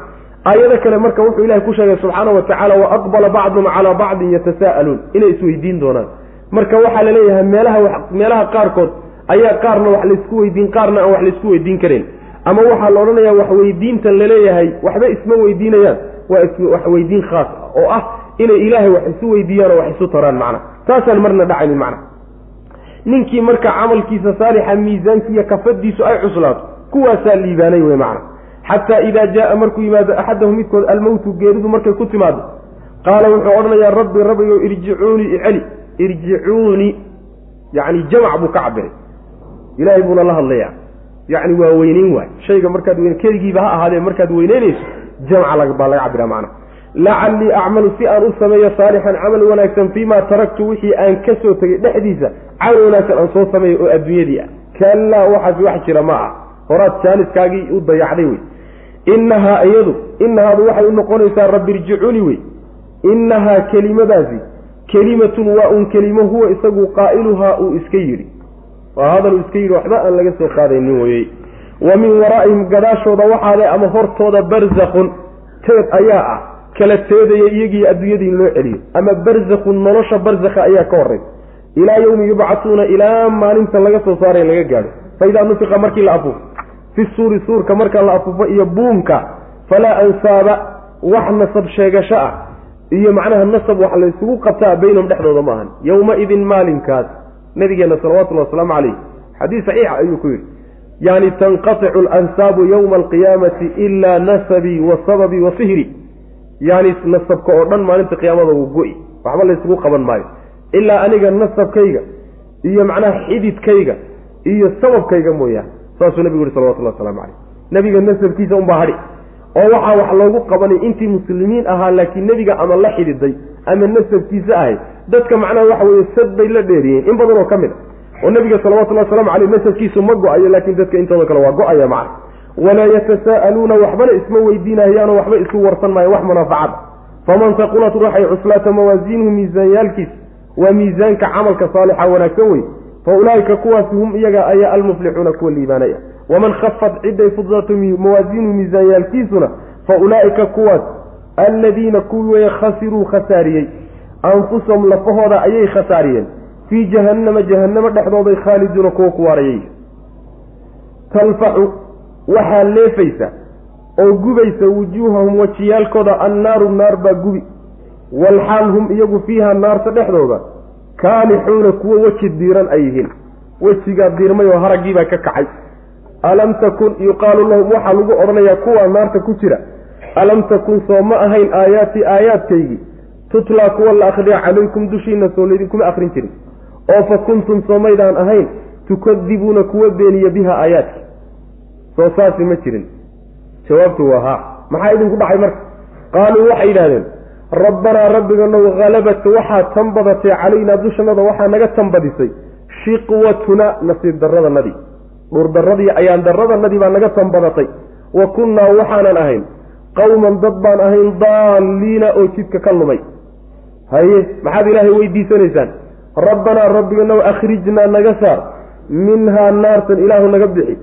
[SPEAKER 3] aayado kale marka wuxuu ilahay ku sheegay subxaana wa tacaala wa aqbala bacdum calaa bacdin yatasaa'aluun inay isweydiin doonaan. Marka waxaa la leeyahay meelaha meelaha qaarkood ayaa qaarna wax laysku weydiin qaarna aan wax laysku weydiin karin. Ama waxaa la odhanayaa wax weydiintan la leeyahay waxba isma weydiinayaan. Waa wax weydiin khaas oo ah inay ilaahay wax isu weydiiyaan oo wax isu taraan macna. Taasaan marna dhacaynin macna ninkii marka camalkiisa saalixa miisaankiiyo kafadiisu ay cuslaato kuwaasaa liibaanay wey macna. Xataa idaa jaaa markuu yimaado axadahu midkood almowtu geeridu markay ku timaado qaala wuxuu odhanayaa rabbi rabbigo irjicuunii iceli irjicuunii yacni jamac buu ka cabiray ilaahay buuna la hadlayaa. Yacni waa weyneyn waay. Shayga markaad weyn keligiiba ha ahaadee markaad weyneynayso jamca baa laga cabira macna lacallii acmalu si aan u sameeyo saalixan camal wanaagsan fiimaa taraktu wixii aan ka soo tegay dhexdiisa camal wanaagsan aan soo sameeyo oo adduunyadii ah. Kallaa waxaas wax jira ma ah horaad jaaniskaagii u dayacday wey. Innahaa iyadu innahaadu waxay u noqonaysaa rabbi irjicuni wey. Innahaa kelimadaasi kelimatun waa un kelimo huwa isagu qaa'iluhaa uu iska yidhi. Waa hadal uu iska yidhi waxba aan laga soo qaadaynin weyey wa min waraa'ihim gadaashooda waxaade ama hortooda barzakhun teed ayaa ah kala teedaya iyagii adduunyadii in loo celiyo. Ama barzakhun nolosha barzakha ayaa ka horraysa ilaa yowmi yubcatuuna ilaa maalinta laga soo saaray laga gaadho. Fa idaa nufiqa markii la afuufo. Fi suuri suurka marka la afuufo iyo buumka falaa ansaaba wax nasab sheegasho ah. Iyo macnaha nasab wax laysugu qabtaa baynahum dhexdooda ma ahan. Yowma-idin maalinkaas nabigeenna salawatullahi wasalaamu calayh xadiis saxiixa ayuu ku yidhi. Yani tanqaticu alansaabu yowma alqiyaamati ilaa nasabii wa sababii wa sihri yani nasabka oo dhan maalinta qiyaamada wuu go-i waxba laysugu qaban maayo. Ilaa aniga nasabkayga iyo macnaha xididkayga iyo sababkayga mooyaane saasuu nabigu yihi salawatullahi waslamu calayh. Nebiga nasabkiisa unbaa hadhi oo waxaa wax loogu qabanay intii muslimiin ahaa laakiin nebiga ama la xididay ama nasabkiisa ahay dadka macnaha waxa weeye sad bay la dheeriyeen in badan oo ka mid a oo nebiga salawatullahi waslamu caleyh nasabkiisu ma go'ayo laakiin dadka intooda kale waa go'aya macna walaa yatasaa'aluuna waxbana isma weydiinahayaanoo waxba isu warsan maayo wax munaafacada faman taqulat ruuxay cuslaata mawaasiinuhu miisaanyaalkiisa waa miisaanka camalka saalixa wanaagsan wey fa ulaa'ika kuwaasi hum iyaga ayaa almuflixuuna kuwa liibaanaya waman khafat ciday fuddato mawaasiinuhu miisaanyaalkiisuna fa ulaa'ika kuwaas alladiina kuwii weye khasiruu khasaariyey anfusahum lafahooda ayay khasaariyeen fii jahannama jahannamo dhexdooday khaaliduuna kuwa ku waarayay waxaa leefaysa oo gubaysa wujuuhahum wajiyaalkooda annaaru naar baa gubi. Walxaal hum iyagu fiiha naarta dhexdooda kaalixuuna kuwo weji diiran ay yihiin. Wejigaa diirmay oo haraggiibaa ka kacay. Alam takun yuqaalu lahum waxaa lagu odhanayaa kuwaa naarta ku jira. Alam takun soo ma ahayn aayaatii aayaadkaygii. Tutlaa kuwa la akhriya calaykum dushiina soo laydinkuma akhrin jirin. Oo fa kuntum soomaydaan ahayn tukadibuuna kuwa beeniya biha aayaadki soo saasi ma jirin. Jawaabtu waa haa. Maxaa idinku dhacay marka? Qaaluu waxay yidhahdeen rabbanaa rabbiganow halabat waxaa tan badatay calaynaa dushanada waxaa naga tanbadisay. Shiqwatuna nasiib darradanadii dhuurdarradii ayaan darradanadii baa naga tanbadatay. Wa kunnaa waxaanan ahayn. Qawman dad baan ahayn daalliina oo jidka ka lumay. Haye maxaad ilaahay weydiisanaysaan? Rabbanaa rabbiganow akhrijnaa naga saar. Minhaa naartan ilaahu naga bixi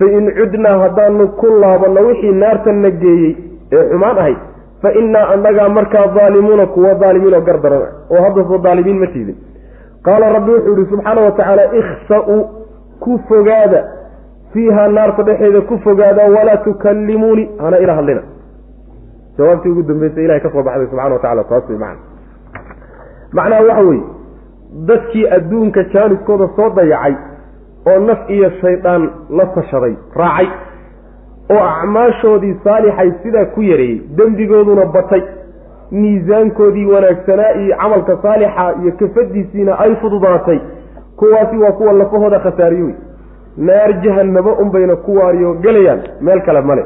[SPEAKER 3] fa in cudnaa haddaanu ku laabanno wixii naartan na geeyey ee xumaan ahayd fa innaa annagaa markaa daalimuuna kuwa daalimiin oo gardaran oo hadda soo daalimiin ma tiidin. Qaala rabbi wuxuu yihi subxaana wa tacaala ikhsa-u ku fogaada fiihaa naarta dhexeeda ku fogaada walaa tukallimuuni hana ila hadlina. Jawaabtii ugu dambeysay ilahay ka soo baxday subxana wa tacala taas macna. Macnaha waxa weeye dadkii adduunka jaaniskooda soo dayacay oo naf iyo shaydaan la tashaday raacay oo acmaashoodii saalixay sidaa ku yareeyey dembigooduna batay miisaankoodii wanaagsanaa iyo camalka saalixa iyo kafadiisiina ay fududaatay kuwaasi waa kuwa lafahooda khasaariyo wey. Naar jahannamo unbayna ku waariyo gelayaan meel kale male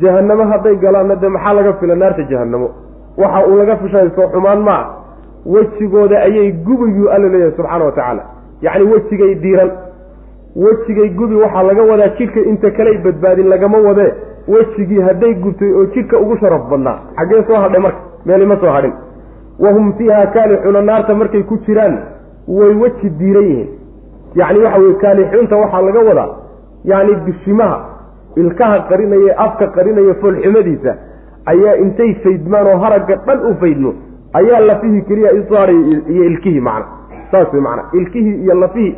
[SPEAKER 3] jahannamo hadday galaanna dee maxaa laga fila naarta jahannamo? Waxa uu laga fishayso xumaan ma ah wejigooda ayay gubayuu alla leeyahay subxaana wa tacaala. Yacni wejigay diiran wejigay gubi waxaa laga wadaa jidhka inta kaley badbaadin lagama wadee wejigii hadday gubtay oo jidhka ugu sharaf badnaa. Xaggee soo hadhay marka meeli ma soo hadhin. Wahum fiiha kaalixuuna naarta markay ku jiraan way weji diiran yihiin. Yacni waxa weye kaalixuunta waxaa laga wadaa yacni bishimaha ilkaha qarinaya afka qarinaya foolxumadiisa ayaa intay faydmaan oo haragga dhan u faydmo. Ayaa lafihii keliya isaaray iyo ilkihii macna. Saas wey macna. Ilkihii iyo lafihii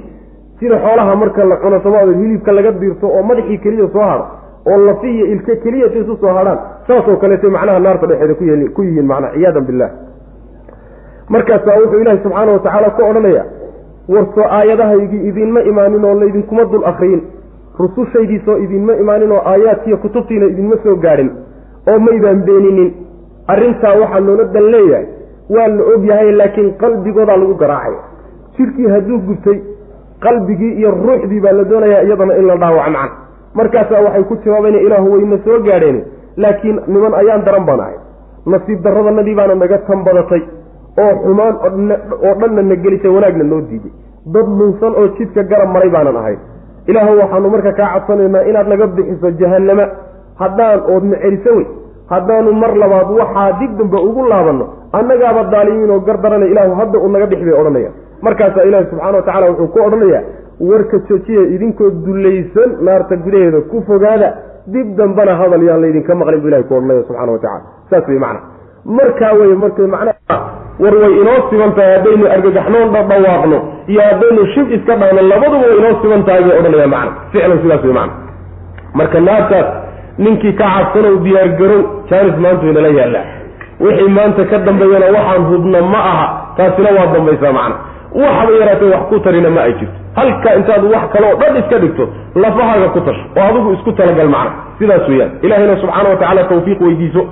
[SPEAKER 3] sida xoolaha marka la cuno somaad hilibka laga diirto oo madaxii keliya soo hadho oo lafi iyo ilke keliya isu soo hadhaan saasoo kaleeta macnaha naarta dhexeeda ku yihiin macna ciyaadan billah markaasaa wuxuu ilaahi subxaana wa tacaala ku odhanaya warsoo aayadahaygii idinma imaanin oo laydinkuma dul akriyin rusushaydiisoo idinma imaanin oo aayaadkiiyo kutubtiina idinma soo gaadhin. Oo maydaan beeninin. Arrintaa waxaa loola dan leeyahay. Waa la og yahay laakiin qalbigoodaa lagu garaacay. Jidhkii hadduu gubtay qalbigii iyo ruuxdii baa la doonayaa iyadana in la dhaawac macan markaasaa waxay ku jawaabayna ilaahu wayna soo gaadheen laakiin niman ayaan daran baan ahay. Nasiib darradanadii baana naga tan badatay oo xumaan oo dhanna na gelisay wanaagna noo diiday dad lunsan oo jidka garab maray baanan ahay. Ilaahu waxaanu marka kaa codsanaynaa inaad naga bixiso jahannama. Haddaan oodna celiso wey. Haddaanu mar labaad waxaa dib dambe ugu laabanno. Annagaaba daalimiin oo gardarana ilaahu hadda uu naga dhix bay odhanaya markaasaa ilaahi subxana wa tacala wuxuu ku odhanayaa warka joojiya idinkoo dullaysan naarta gudaheeda ku fogaada dib dambana hadal yaan laydinka maqlin bu ilahi ku odhanaya subxana wa tacala saas wey macna. Markaa wey markay macnaha war way inoo siban tahay haddaynu argagaxnoon dhadhawaaqno iyo haddaynu shib iska dhahno labaduba way inoo siban tahay bay odhanaya macna. Ficlan sidaas wey macna. Marka naartaas ninkii ka cabsanow diyaargarow jaanis maanta waynala yaallaa. Wixii maanta ka dambeeyana waxaan hubna ma aha taasina waa dambaysaa macna waxaba yaraatee wax ku tarina ma ay jirto. Halka intaad wax kale oo dhan iska dhigto lafahaaga ku tasho oo adigu isku talagal macna. Sidaas weeyaan. Ilahayna subxaana wa tacala tawfiiq weydiiso.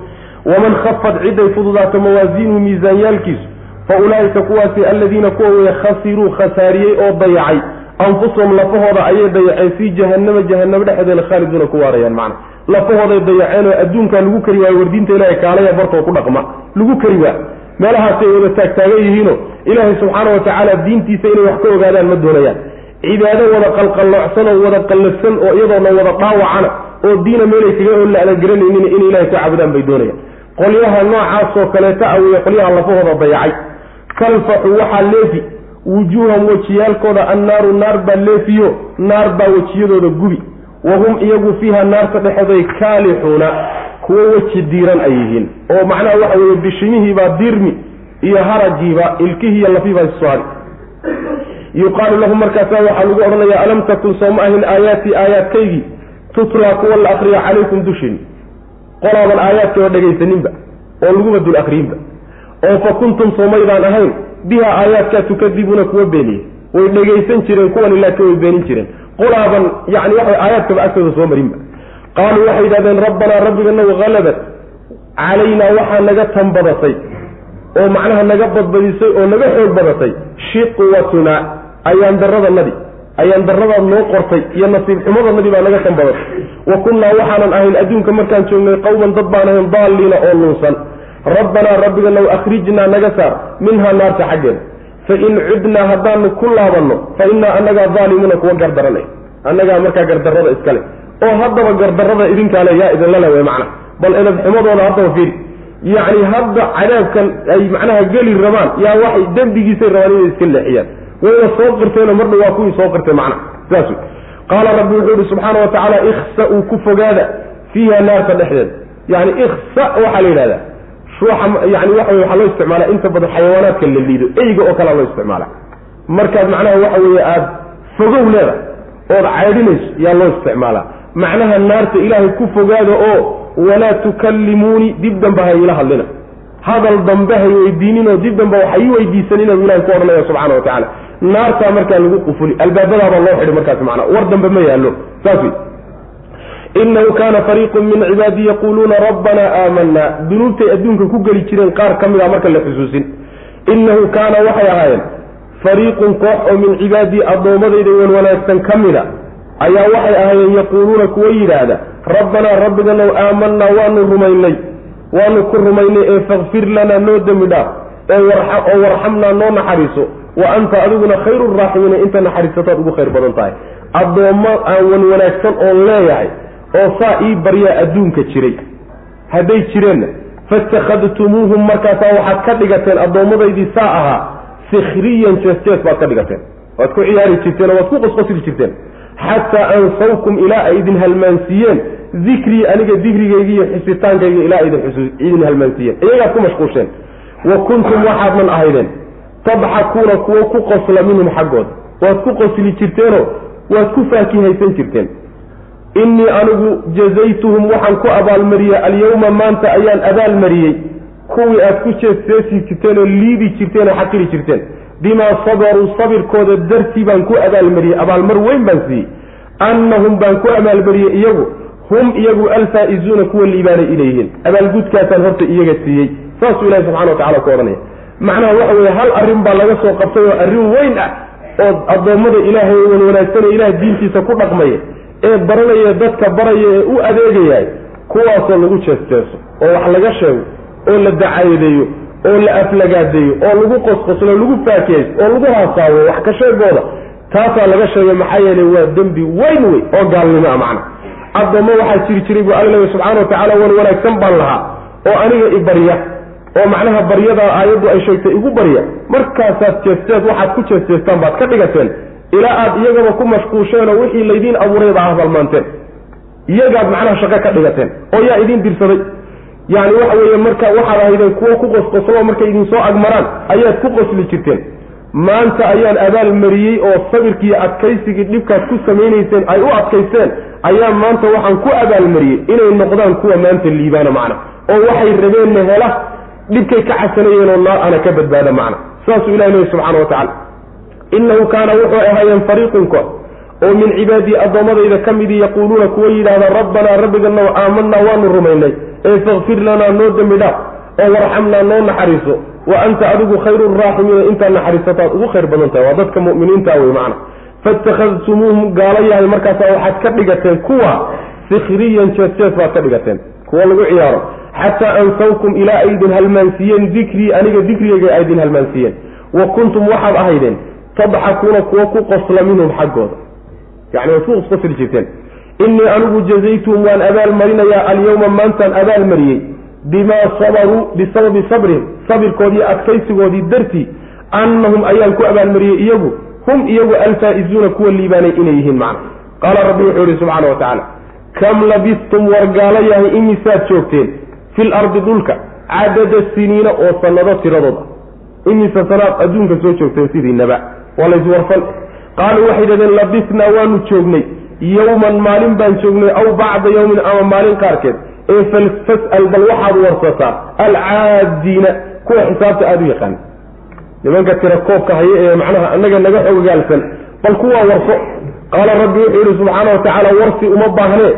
[SPEAKER 3] Waman khafad ciday fududaato mawaasiinuhu miisaanyaalkiisu fa ulaa'ika kuwaasi aladiina kuwa weye khasiruu khasaariyey oo dayacay. Anfusahum lafahooda ayay dayaceen fii jahannama jahanamo dhexdeeda khaaliduuna ku waarayaan macna lafahooday dayaceen oo adduunkaa lagu kari waayo wardiinta ilahay kaalaya bartoo ku dhaqma lagu kari waa meelahaasay wada taagtaagan yihiino ilaahay subxaana wa tacaala diintiisa inay wax ka ogaadaan ma doonayaan cibaado wada qalqalloocsan oo wada qallafsan oo iyadoona wada dhaawacana oo diina meelay kaga la adageranaynin inay ilahay ku caabudaan bay doonayaan qolyaha noocaasoo kaleeta a weye qolyaha lafahooda dayacay. Talfaxu waxaa leefi wujuuham wejiyaalkooda annaaru naar baa leefiyo naar baa wejiyadooda gubi wa hum iyagu fiiha naarta dhexeeday kaalixuuna kuwo weji diiran ay yihiin oo macnaha waxa weeye bishimihiibaa dirmi iyo haragiiba ilkihiiyo lafiibaa issoari yuqaalu lahum markaasa waxaa lagu odhanayaa alam takun sooma ahin aayaatii aayaadkaygii tutlaa kuwa la akriya calaykum dushin qolaaban aayaadkii oo dhegaysaninba oo laguba dul akriyinba oo fa kuntum soomaydaan ahayn biha aayaadkaa tukadibuuna kuwa beeniye way dhegaysan jireen kuwani laakiin way beenin jireen. Qolaaban yani waxa aayaadkaba agtooda soo marinba qaaluu waxay yidhahdeen rabbanaa rabbiganagu halabat calaynaa waxaa naga tanbadatay oo macnaha naga badbadisay oo naga xoog badatay shiqwatunaa ayaan daradanadi ayaan daradaad noo qortay iyo nasiib xumadanadii baa naga tanbadatay wa kunnaa waxaanan ahayn adduunka markaan joognay qawman dad baan ahayn daalliina oo lunsan rabbanaa rabbiganaw akhrijnaa naga saar minhaa naarta xaggeeda fa in cudnaa haddaanu ku laabanno fa innaa annagaa daalimuuna kuwa gardaranay annagaa markaa gardarrada iskale oo haddaba gardarrada idinkaale yaa idinla le wey macna bal edabxumadooda haddaba fiiri yacni hadda cadaabkan ay macnaha geli rabaan yaa waxay dembigiisay rabaan inay iska leexiyaan wayna soo qirteenoo mardha waa kuwii soo qirtay macna sidaas wey qaala rabbi wuxuu yihi subxaana wa tacaala ikhsa-uu ku fogaada fiiha naarta dhexdeeda yani ikhsa waxaa la yidhahdaa ruuxa yani waxa wey waxaa loo isticmaalaa inta badan xayawaanaadka la liido eyga oo kalea loo isticmaala markaad macnaha waxa weeye aada fogow leedahay ood caydhinayso yaa loo isticmaalaa. Macnaha naarta ilaahay ku fogaada oo walaa tukallimuunii dib dambe ha iila hadlina. Hadal dambe hay weydiininoo dib dambe waxa ii weydiisanina bu ilahay ku odhanaya subxana wa tacaala. Naartaa markaa lagu qufuli albaabadaabaa loo xidhi markaas macnaa war dambe ma yaallo saas wey inahu kaana fariiqun min cibaadii yaquuluuna rabbanaa aamanaa dunuubtay adduunka ku geli jireen qaar ka mid a marka la xusuusin innahu kaana waxay ahaayeen fariiqun koox oo min cibaadii addoommadayda wan wanaagsan ka mida ayaa waxay ahaayeen yaquuluuna kuwa yidhaahda rabbanaa rabbiganow aamanaa waanu rumaynay waanu ku rumaynay ee fakfir lanaa noo dembi dhaaf oo warxamnaa noo naxariiso wa anta adiguna khayru raaximiina inta naxariisataad ugu khayr badan tahay addoommo aan wan wanaagsan oon leeyahay oo saa ii baryaa adduunka jiray. Hadday jireenna faittakhadtumuuhum markaasaa waxaad ka dhigateen addoomadaydii saa ahaa sikhriyan jees-jees baad ka dhigateen. Waad ku ciyaari jirteen oo waad ku qosqosli jirteen. Xataa ansawkum ilaa ay idin halmaansiiyeen dikrii aniga dikrigayga iyo xusitaankayga ilaa idin halmaansiiyeen. Iyagaad ku mashquulsheen. Wa kuntum waxaadnan ahaydeen tadxakuuna kuwo ku qosla minhum xaggooda. Waad ku qosli jirteenoo waad ku faakihaysan jirteen innii anigu jazaytuhum waxaan ku abaalmariyey alyawma maanta ayaan abaalmariyey. Kuwii aad ku jeesjeesi jirteen oo liidi jirteen oo xaqiri jirteen. Bimaa sabaruu sabirkooda dartii baan ku abaalmariyey. Abaalmar weyn baan siiyey. Annahum baan ku abaalmariyey iyagu. Hum iyagu alfaa'izuuna kuwa liibaanay inay yihiin abaalgudkaasaan horta iyaga siiyey. Saasuu ilahi subxana wa tacala ku odhanaya. Macnaha waxa weeye hal arrin baa laga soo qabtay oo arrin weyn ah oo addoommada ilaahay wan wanaagsanee ilaah diintiisa ku dhaqmaya ee baranaya dadka baraya ee u adeegayaay kuwaasoo lagu jees-jeeso oo wax laga sheego oo la dacaayadeeyo oo la aflagaadeeyo oo lagu qosqoslo lagu faakiyayso oo lagu haasaawo wax ka sheegooda taasaa laga sheegay maxaa yeelay waa dembi weyn wey oo gaalnimo ah macna. Addoommo waxaa jiri jiray buu subxana wa tacaala wan wanaagsan baan lahaa oo aniga i barya oo macnaha baryadaa aayaddu ay sheegtay igu barya markaasaad jees-jees waxaad ku jees-jeestaan baad ka dhigateen ilaa aad iyagaba ku mashquusheen oo wixii laydiin abuurayba ah halmaanteen iyagaad macnaha shaqo ka dhigateen oo yaa idiin dirsaday. Yacni waxa weeye marka waxaad ahaydeen kuwo ku qosqoslo markay idin soo agmaraan ayaad ku qosli jirteen. Maanta ayaan abaalmariyey oo sabirkiiyo adkaysigii dhibkaad ku samaynayseen ay u adkaysteen ayaa maanta waxaan ku abaalmariyey inay noqdaan kuwa maanta liibaana macna. Oo waxay rabeenna hela dhibkay ka casanayeenoo naar ana ka badbaada macna. Saasuu ilahi lehi subxana wa tacala innahu kaana wuxuu ahaayeen fariiqun koox oo min cibaadii addoommadayda ka midii yaquuluuna kuwa yidhaahda rabbanaa rabbiganow aamanaa waanu rumaynay ee fakfir lanaa noo dembi dhaaf oo warxamnaa noo naxariiso wa anta adigu khayru raaximiina intaa naxariisataad ugu khayr badan tahay waa dadka mu'miniinta wey macna faittakhadtumuuhum gaalo yahay markaasa waxaad ka dhigateen kuwa sikriyan jees-jees baad ka dhigateen kuwa lagu ciyaaro xataa ansawkum ilaa aydin halmaansiiyeen dikrii aniga dikrigayga aydin halmaansiiyeen wa kuntum waxaad ahaydeen tadxakuuna kuwa ku qosla minhum xaggooda. Yani waad ku qosqosli jirteen. Innii anigu jazaytuhum waan abaalmarinayaa alyawma maantaan abaalmariyey bimaa sabaruu bisababi sabrihim. Sabirkoodii adkaysigoodii dartii annahum ayaan ku abaalmariyey iyagu. Hum iyagu alfaa'izuuna kuwa liibaanay inay yihiin macna. Qaala rabbi wuxuu yihi subxaana wa tacaala kam labistum wargaalo yahay imisaad joogteen fil ardi dhulka cadada siniina oo sannado tiradood ah imisa sanaad adduunka soo joogteen sidiinaba waa layswarfan qaaluu waxay yidhahdeen labisnaa waanu joognay. Yowman maalin baan joognay aw bacda yowmin ama maalin qaarkeed. Ee fas'al bal waxaad warsataa alcaadiina kuwa xisaabta aada u yaqaana nimanka tira koobka haya ee macnaha annaga naga xogogaalsan bal kuwaa warso. Qaala rabbi wuxuu yidhi subxaana wa tacaala warsi uma baahnee.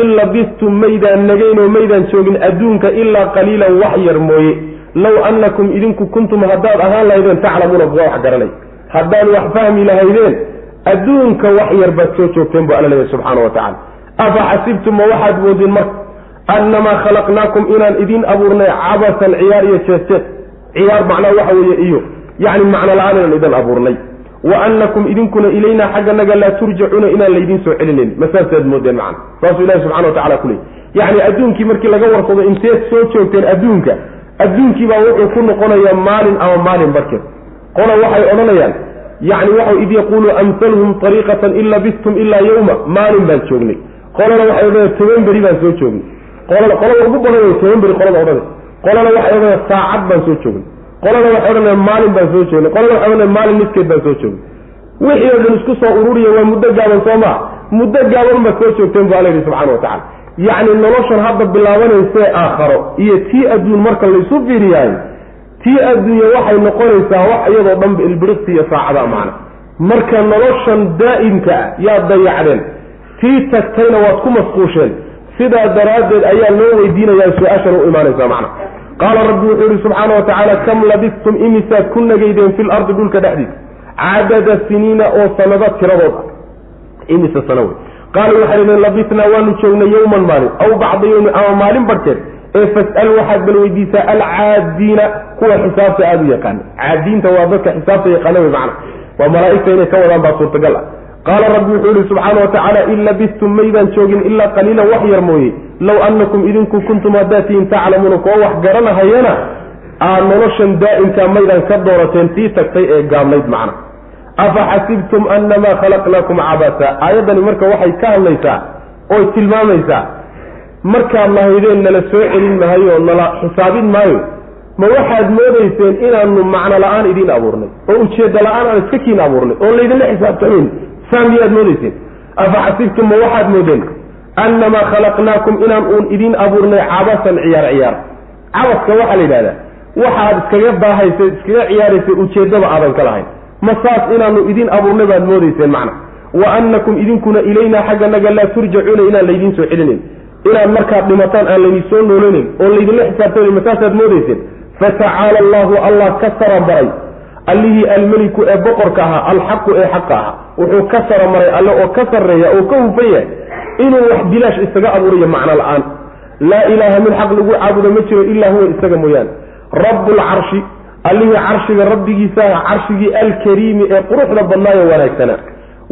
[SPEAKER 3] In labistum maydaan nagaynoo maydaan joogin adduunka ilaa qaliilan wax yar mooye. Low annakum idinku kuntum haddaad ahaan lahaydeen taclamuuna kuwa wax garanay haddaad wax fahmi lahaydeen adduunka wax yar soo joogteen bu alla leeyahy subxaana wa tacala afa xasibtum ma waxaad moodeen marka? Annamaa khalaqnaakum inaan idiin abuurnay cabasan ciyaar iyo jees-jees ciyaar macnaa waxa weeye iyo yacni macno la'aan inaan idin abuurnay. Wa annakum idinkuna ilaynaa xagganaga laa turjacuuna inaan laydiin soo celinayn. Masaasaad moodeen macna. Saasuu ilahi subxana wa tacala kuley yacni adduunkii markii laga warsado inteed soo joogteen adduunka adduunkii baa wuxuu ku noqonayaa maalin ama maalin barkeed qola waxay odhanayaan yacni waxau id yaquulu amhaluhum ariiqatan in labistum ilaa yawma maalin baan joognay. Qolana waxay odhanaya toban beri baan soo joognay. Qolada qolada ugu badan toban beri qolada odhanay qolana waxay odhanaya saacad baan soo joognay. Qolana waxay odhanaya maalin baan soo joognay. Qolana waxay odhanaya maalin niskeed baan soo joognay. Wixii oo dhan isku soo ururiya waa muddo gaaban soo maa muddo gaaban baad soo joogteen bu alla yidhi subxana wa tacala yacni noloshan hadda bilaabanaysee aakharo iyo tii adduun marka laysu fiiriyaay tii adduunya waxay noqonaysaa wax iyadoo dhanba ilbiriqsi iyo saacada macna. Marka noloshan daa'imka ah yaad dayacdeen. Tii tagtayna waad ku masquusheen. Sidaa daraaddeed ayaa loo weydiinayaa su'aashan u imaanaysaa macna. Qaala rabbi wuxuu yihi subxaana wa tacaala kam labistum imisaad ku nagaydeen fil ardi dhulka dhexdiisa cadada siniina oo sanado tiradood ah imise sano wey qaaluu waxay idheen labisnaa waanu joognay yowman maalin aw bacda yowmin ama maalin barhkeed ee fas'al waxaad bal weydiisaa alcaadiina kuwa xisaabta aada u yaqaana caadiinta waa dadka xisaabta yaqaana wey macna. Waa malaa'igta inay ka wadaan baa suurtagal ah. Qaala rabbi wuxuu yihi subxaana wa tacaala in labistum maydaan joogin ilaa qaliilan wax yar mooye. Low annakum idinku kuntum haddaad tihiin taclamuuna kuwa wax garanahayana aad noloshan daa'imkaa maydaan ka doorateen tii tagtay ee gaabnayd macna. Afa xasibtum annamaa khalaqnaakum cabasa aayaddani marka waxay ka hadlaysaa oy tilmaamaysaa markaad lahaydeen nala soo celin maayo nala xisaabin maayo ma waxaad moodayseen inaanu macno la'aan idiin abuurnay oo ujeedda la'aan aan iska kiin abuurnay oon laydinla xisaabtamayn saa miyaad moodayseen. Afa xasibtum ma waxaad moodeen? Annamaa khalaqnaakum inaan uun idiin abuurnay cabasan ciyaar ciyaar. Cabaska waxaa la yidhahdaa waxaad iskaga baahaysay iskaga ciyaaraysay ujeeddaba aadan ka lahayn. Ma saas inaanu idiin abuurnay baad moodayseen macna. Wa annakum idinkuna ilaynaa xagganaga laa turjacuuna inaan laydiin soo celinayn inaad markaad dhimataan aan laydin soo noolanayn oon laydinla xisaabtamayn ma saasaad moodayseen fatacaala allahu allah ka saramaray allihii almeliku ee boqorka ahaa alxaqu ee xaqa ahaa wuxuu ka saramaray alle oo ka sarreeya oo ka hufan yahay inuu wax bilaash isaga abuurayo macno la'aan. Laa ilaaha mid xaq lagu caabudo ma jiro ilaa huwa isaga mooyaane. Rabbulcarshi allihii carshiga rabbigiisaah carshigii alkariimi ee quruxda badnaayo wanaagsanaa.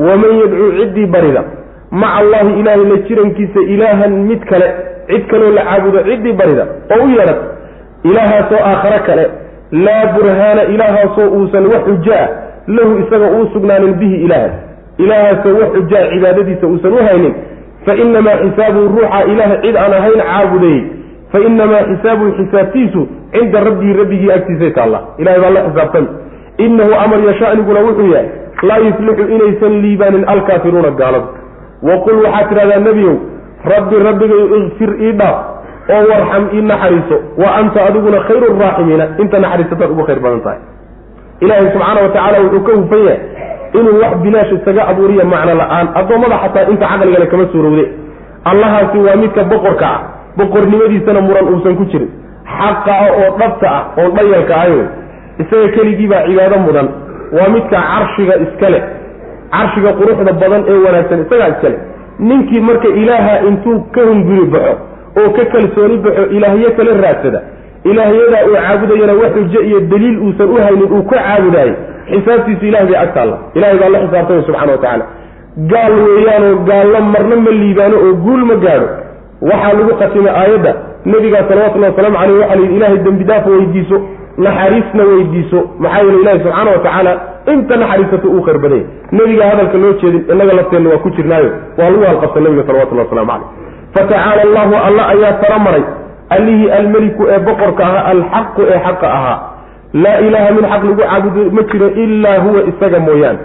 [SPEAKER 3] Waman yadcuu ciddii barida maca allahi ilaahay la jirankiisa ilaahan mid kale cid kaloo la caabudo ciddii barida oo u yeedhan ilaahaasoo aakhare kale laa burhaana ilaahaasoo uusan wax xujaa lahu isaga uu sugnaanin bihi ilaaha ilaahaasoo wax xujaa cibaadadiisa uusan u haynin. Fa inamaa xisaabuhu ruuxa ilaah cid aan ahayn caabudayey fa inamaa xisaabuhu xisaabtiisu cinda rabbihi rabbigii agtiisay taalla. Ilahay baa la xisaabtami innahu amar yashaniguna wuxuu yahay laa yuflixu inaysan liibaanin alkaafiruuna gaaladu waqul waxaad tidhahdaa nebiyow rabbi rabbigay ikfir ii dhaaf oo warxam ii naxariiso wa anta adiguna khayru raaximiina inta naxariisataad ugu khayr badan tahay ilaahay subxaana wa tacaala wuxuu ka hufan yahay inuu wax bilaash isaga abuuriya macno la'aan addoommada xataa inta caqligale kama suurowde allahaasi waa midka boqorka ah boqornimadiisana muran uusan ku jirin xaqa ah oo dhabta ah oon dhayalka ahayn wey isaga keligiibaa cibaado mudan waa midka carshiga iskale carshiga quruxda badan ee wanaagsan isagaa iskale ninkii marka ilaaha intuu ka hunguri baxo oo ka kalsooni baxo ilaahyo kala raadsada. Ilaahyadaa uu caabudayana wax xujo iyo daliil uusan u haynin uu ka caabudaayey xisaabtiisu ilahay bay agtaalla. Ilahay baa la xisaabtamay wa tacaala. Gaal weeyaanoo gaallo marna ma liibaano oo guul ma gaadho. Waxaa lagu khatimay aayadda. Nebigaa salawatullahi wasalaamu caleyh waxa la yidhi ilahay dembi dhaaf weydiiso naxariisna weydiiso. Maxaa yeele ilahi subxaana wa tacaala inta naxariisato uu khayr badanya nebiga hadalka loo jeedin innaga lafteenna waa ku jirnaayo. Waa lagu halqabta nebiga salawatullahi waslamu caleyh fatacaala allahu alla ayaa tala maray allihii almeliku ee boqorka ahaa alxaqu ee xaqa ahaa. Laa ilaaha min xaq lagu caabudo ma jiro ilaa huwa isaga mooyaane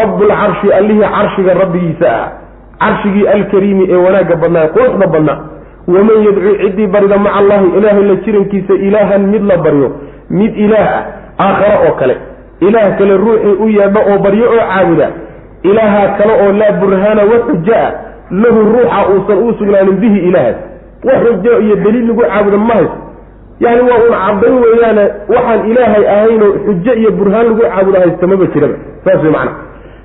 [SPEAKER 3] rabbulcarshi allihii carshiga rabbigiisa ah. Carshigii alkariimi ee wanaagga badnaa ee quruxda badnaa. Waman yadcuu ciddii barida maca allahi ilaahay la jirankiisa ilaahan mid la baryo mid ilaah ah aakhare oo kale ilaah kale ruuxii u yeedho oo baryo oo caabuda ilaaha kale oo laa burhaana wa xujo ah lahu ruuxa uusan uu sugnaanin bihi ilaahaas wax xujo iyo daliil lagu caabuda ma hayso. Yani waa uun caddayn weeyaane waxaan ilaahay ahaynoo xujo iyo burhaan lagu caabuda haysta maba jiraba. Saas wey macana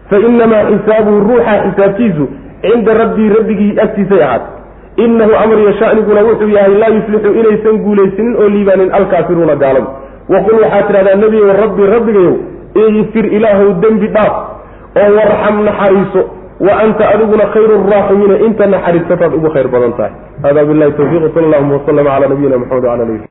[SPEAKER 3] fa inamaa xisaabuhu ruuxa xisaabtiisu cinda rabbii rabbigii agtiisay ahaatay. Inahu amar yashaniguna wuxuu yahay laa yuflixu inaysan guulaysanin oo liibaanin alkaafiruuna gaaladu waqul waxaad tidhahdaa nebigow rabbi rabbigayow ikfir ilaahow dembi dhaaf oo warxam naxariiso wa anta adiguna khayru raaximiina inta naxariisataad ugu khayr badan tahay hada bilahi tawfiq sal allahuma waslama cala nabiyina maxamed wala alihi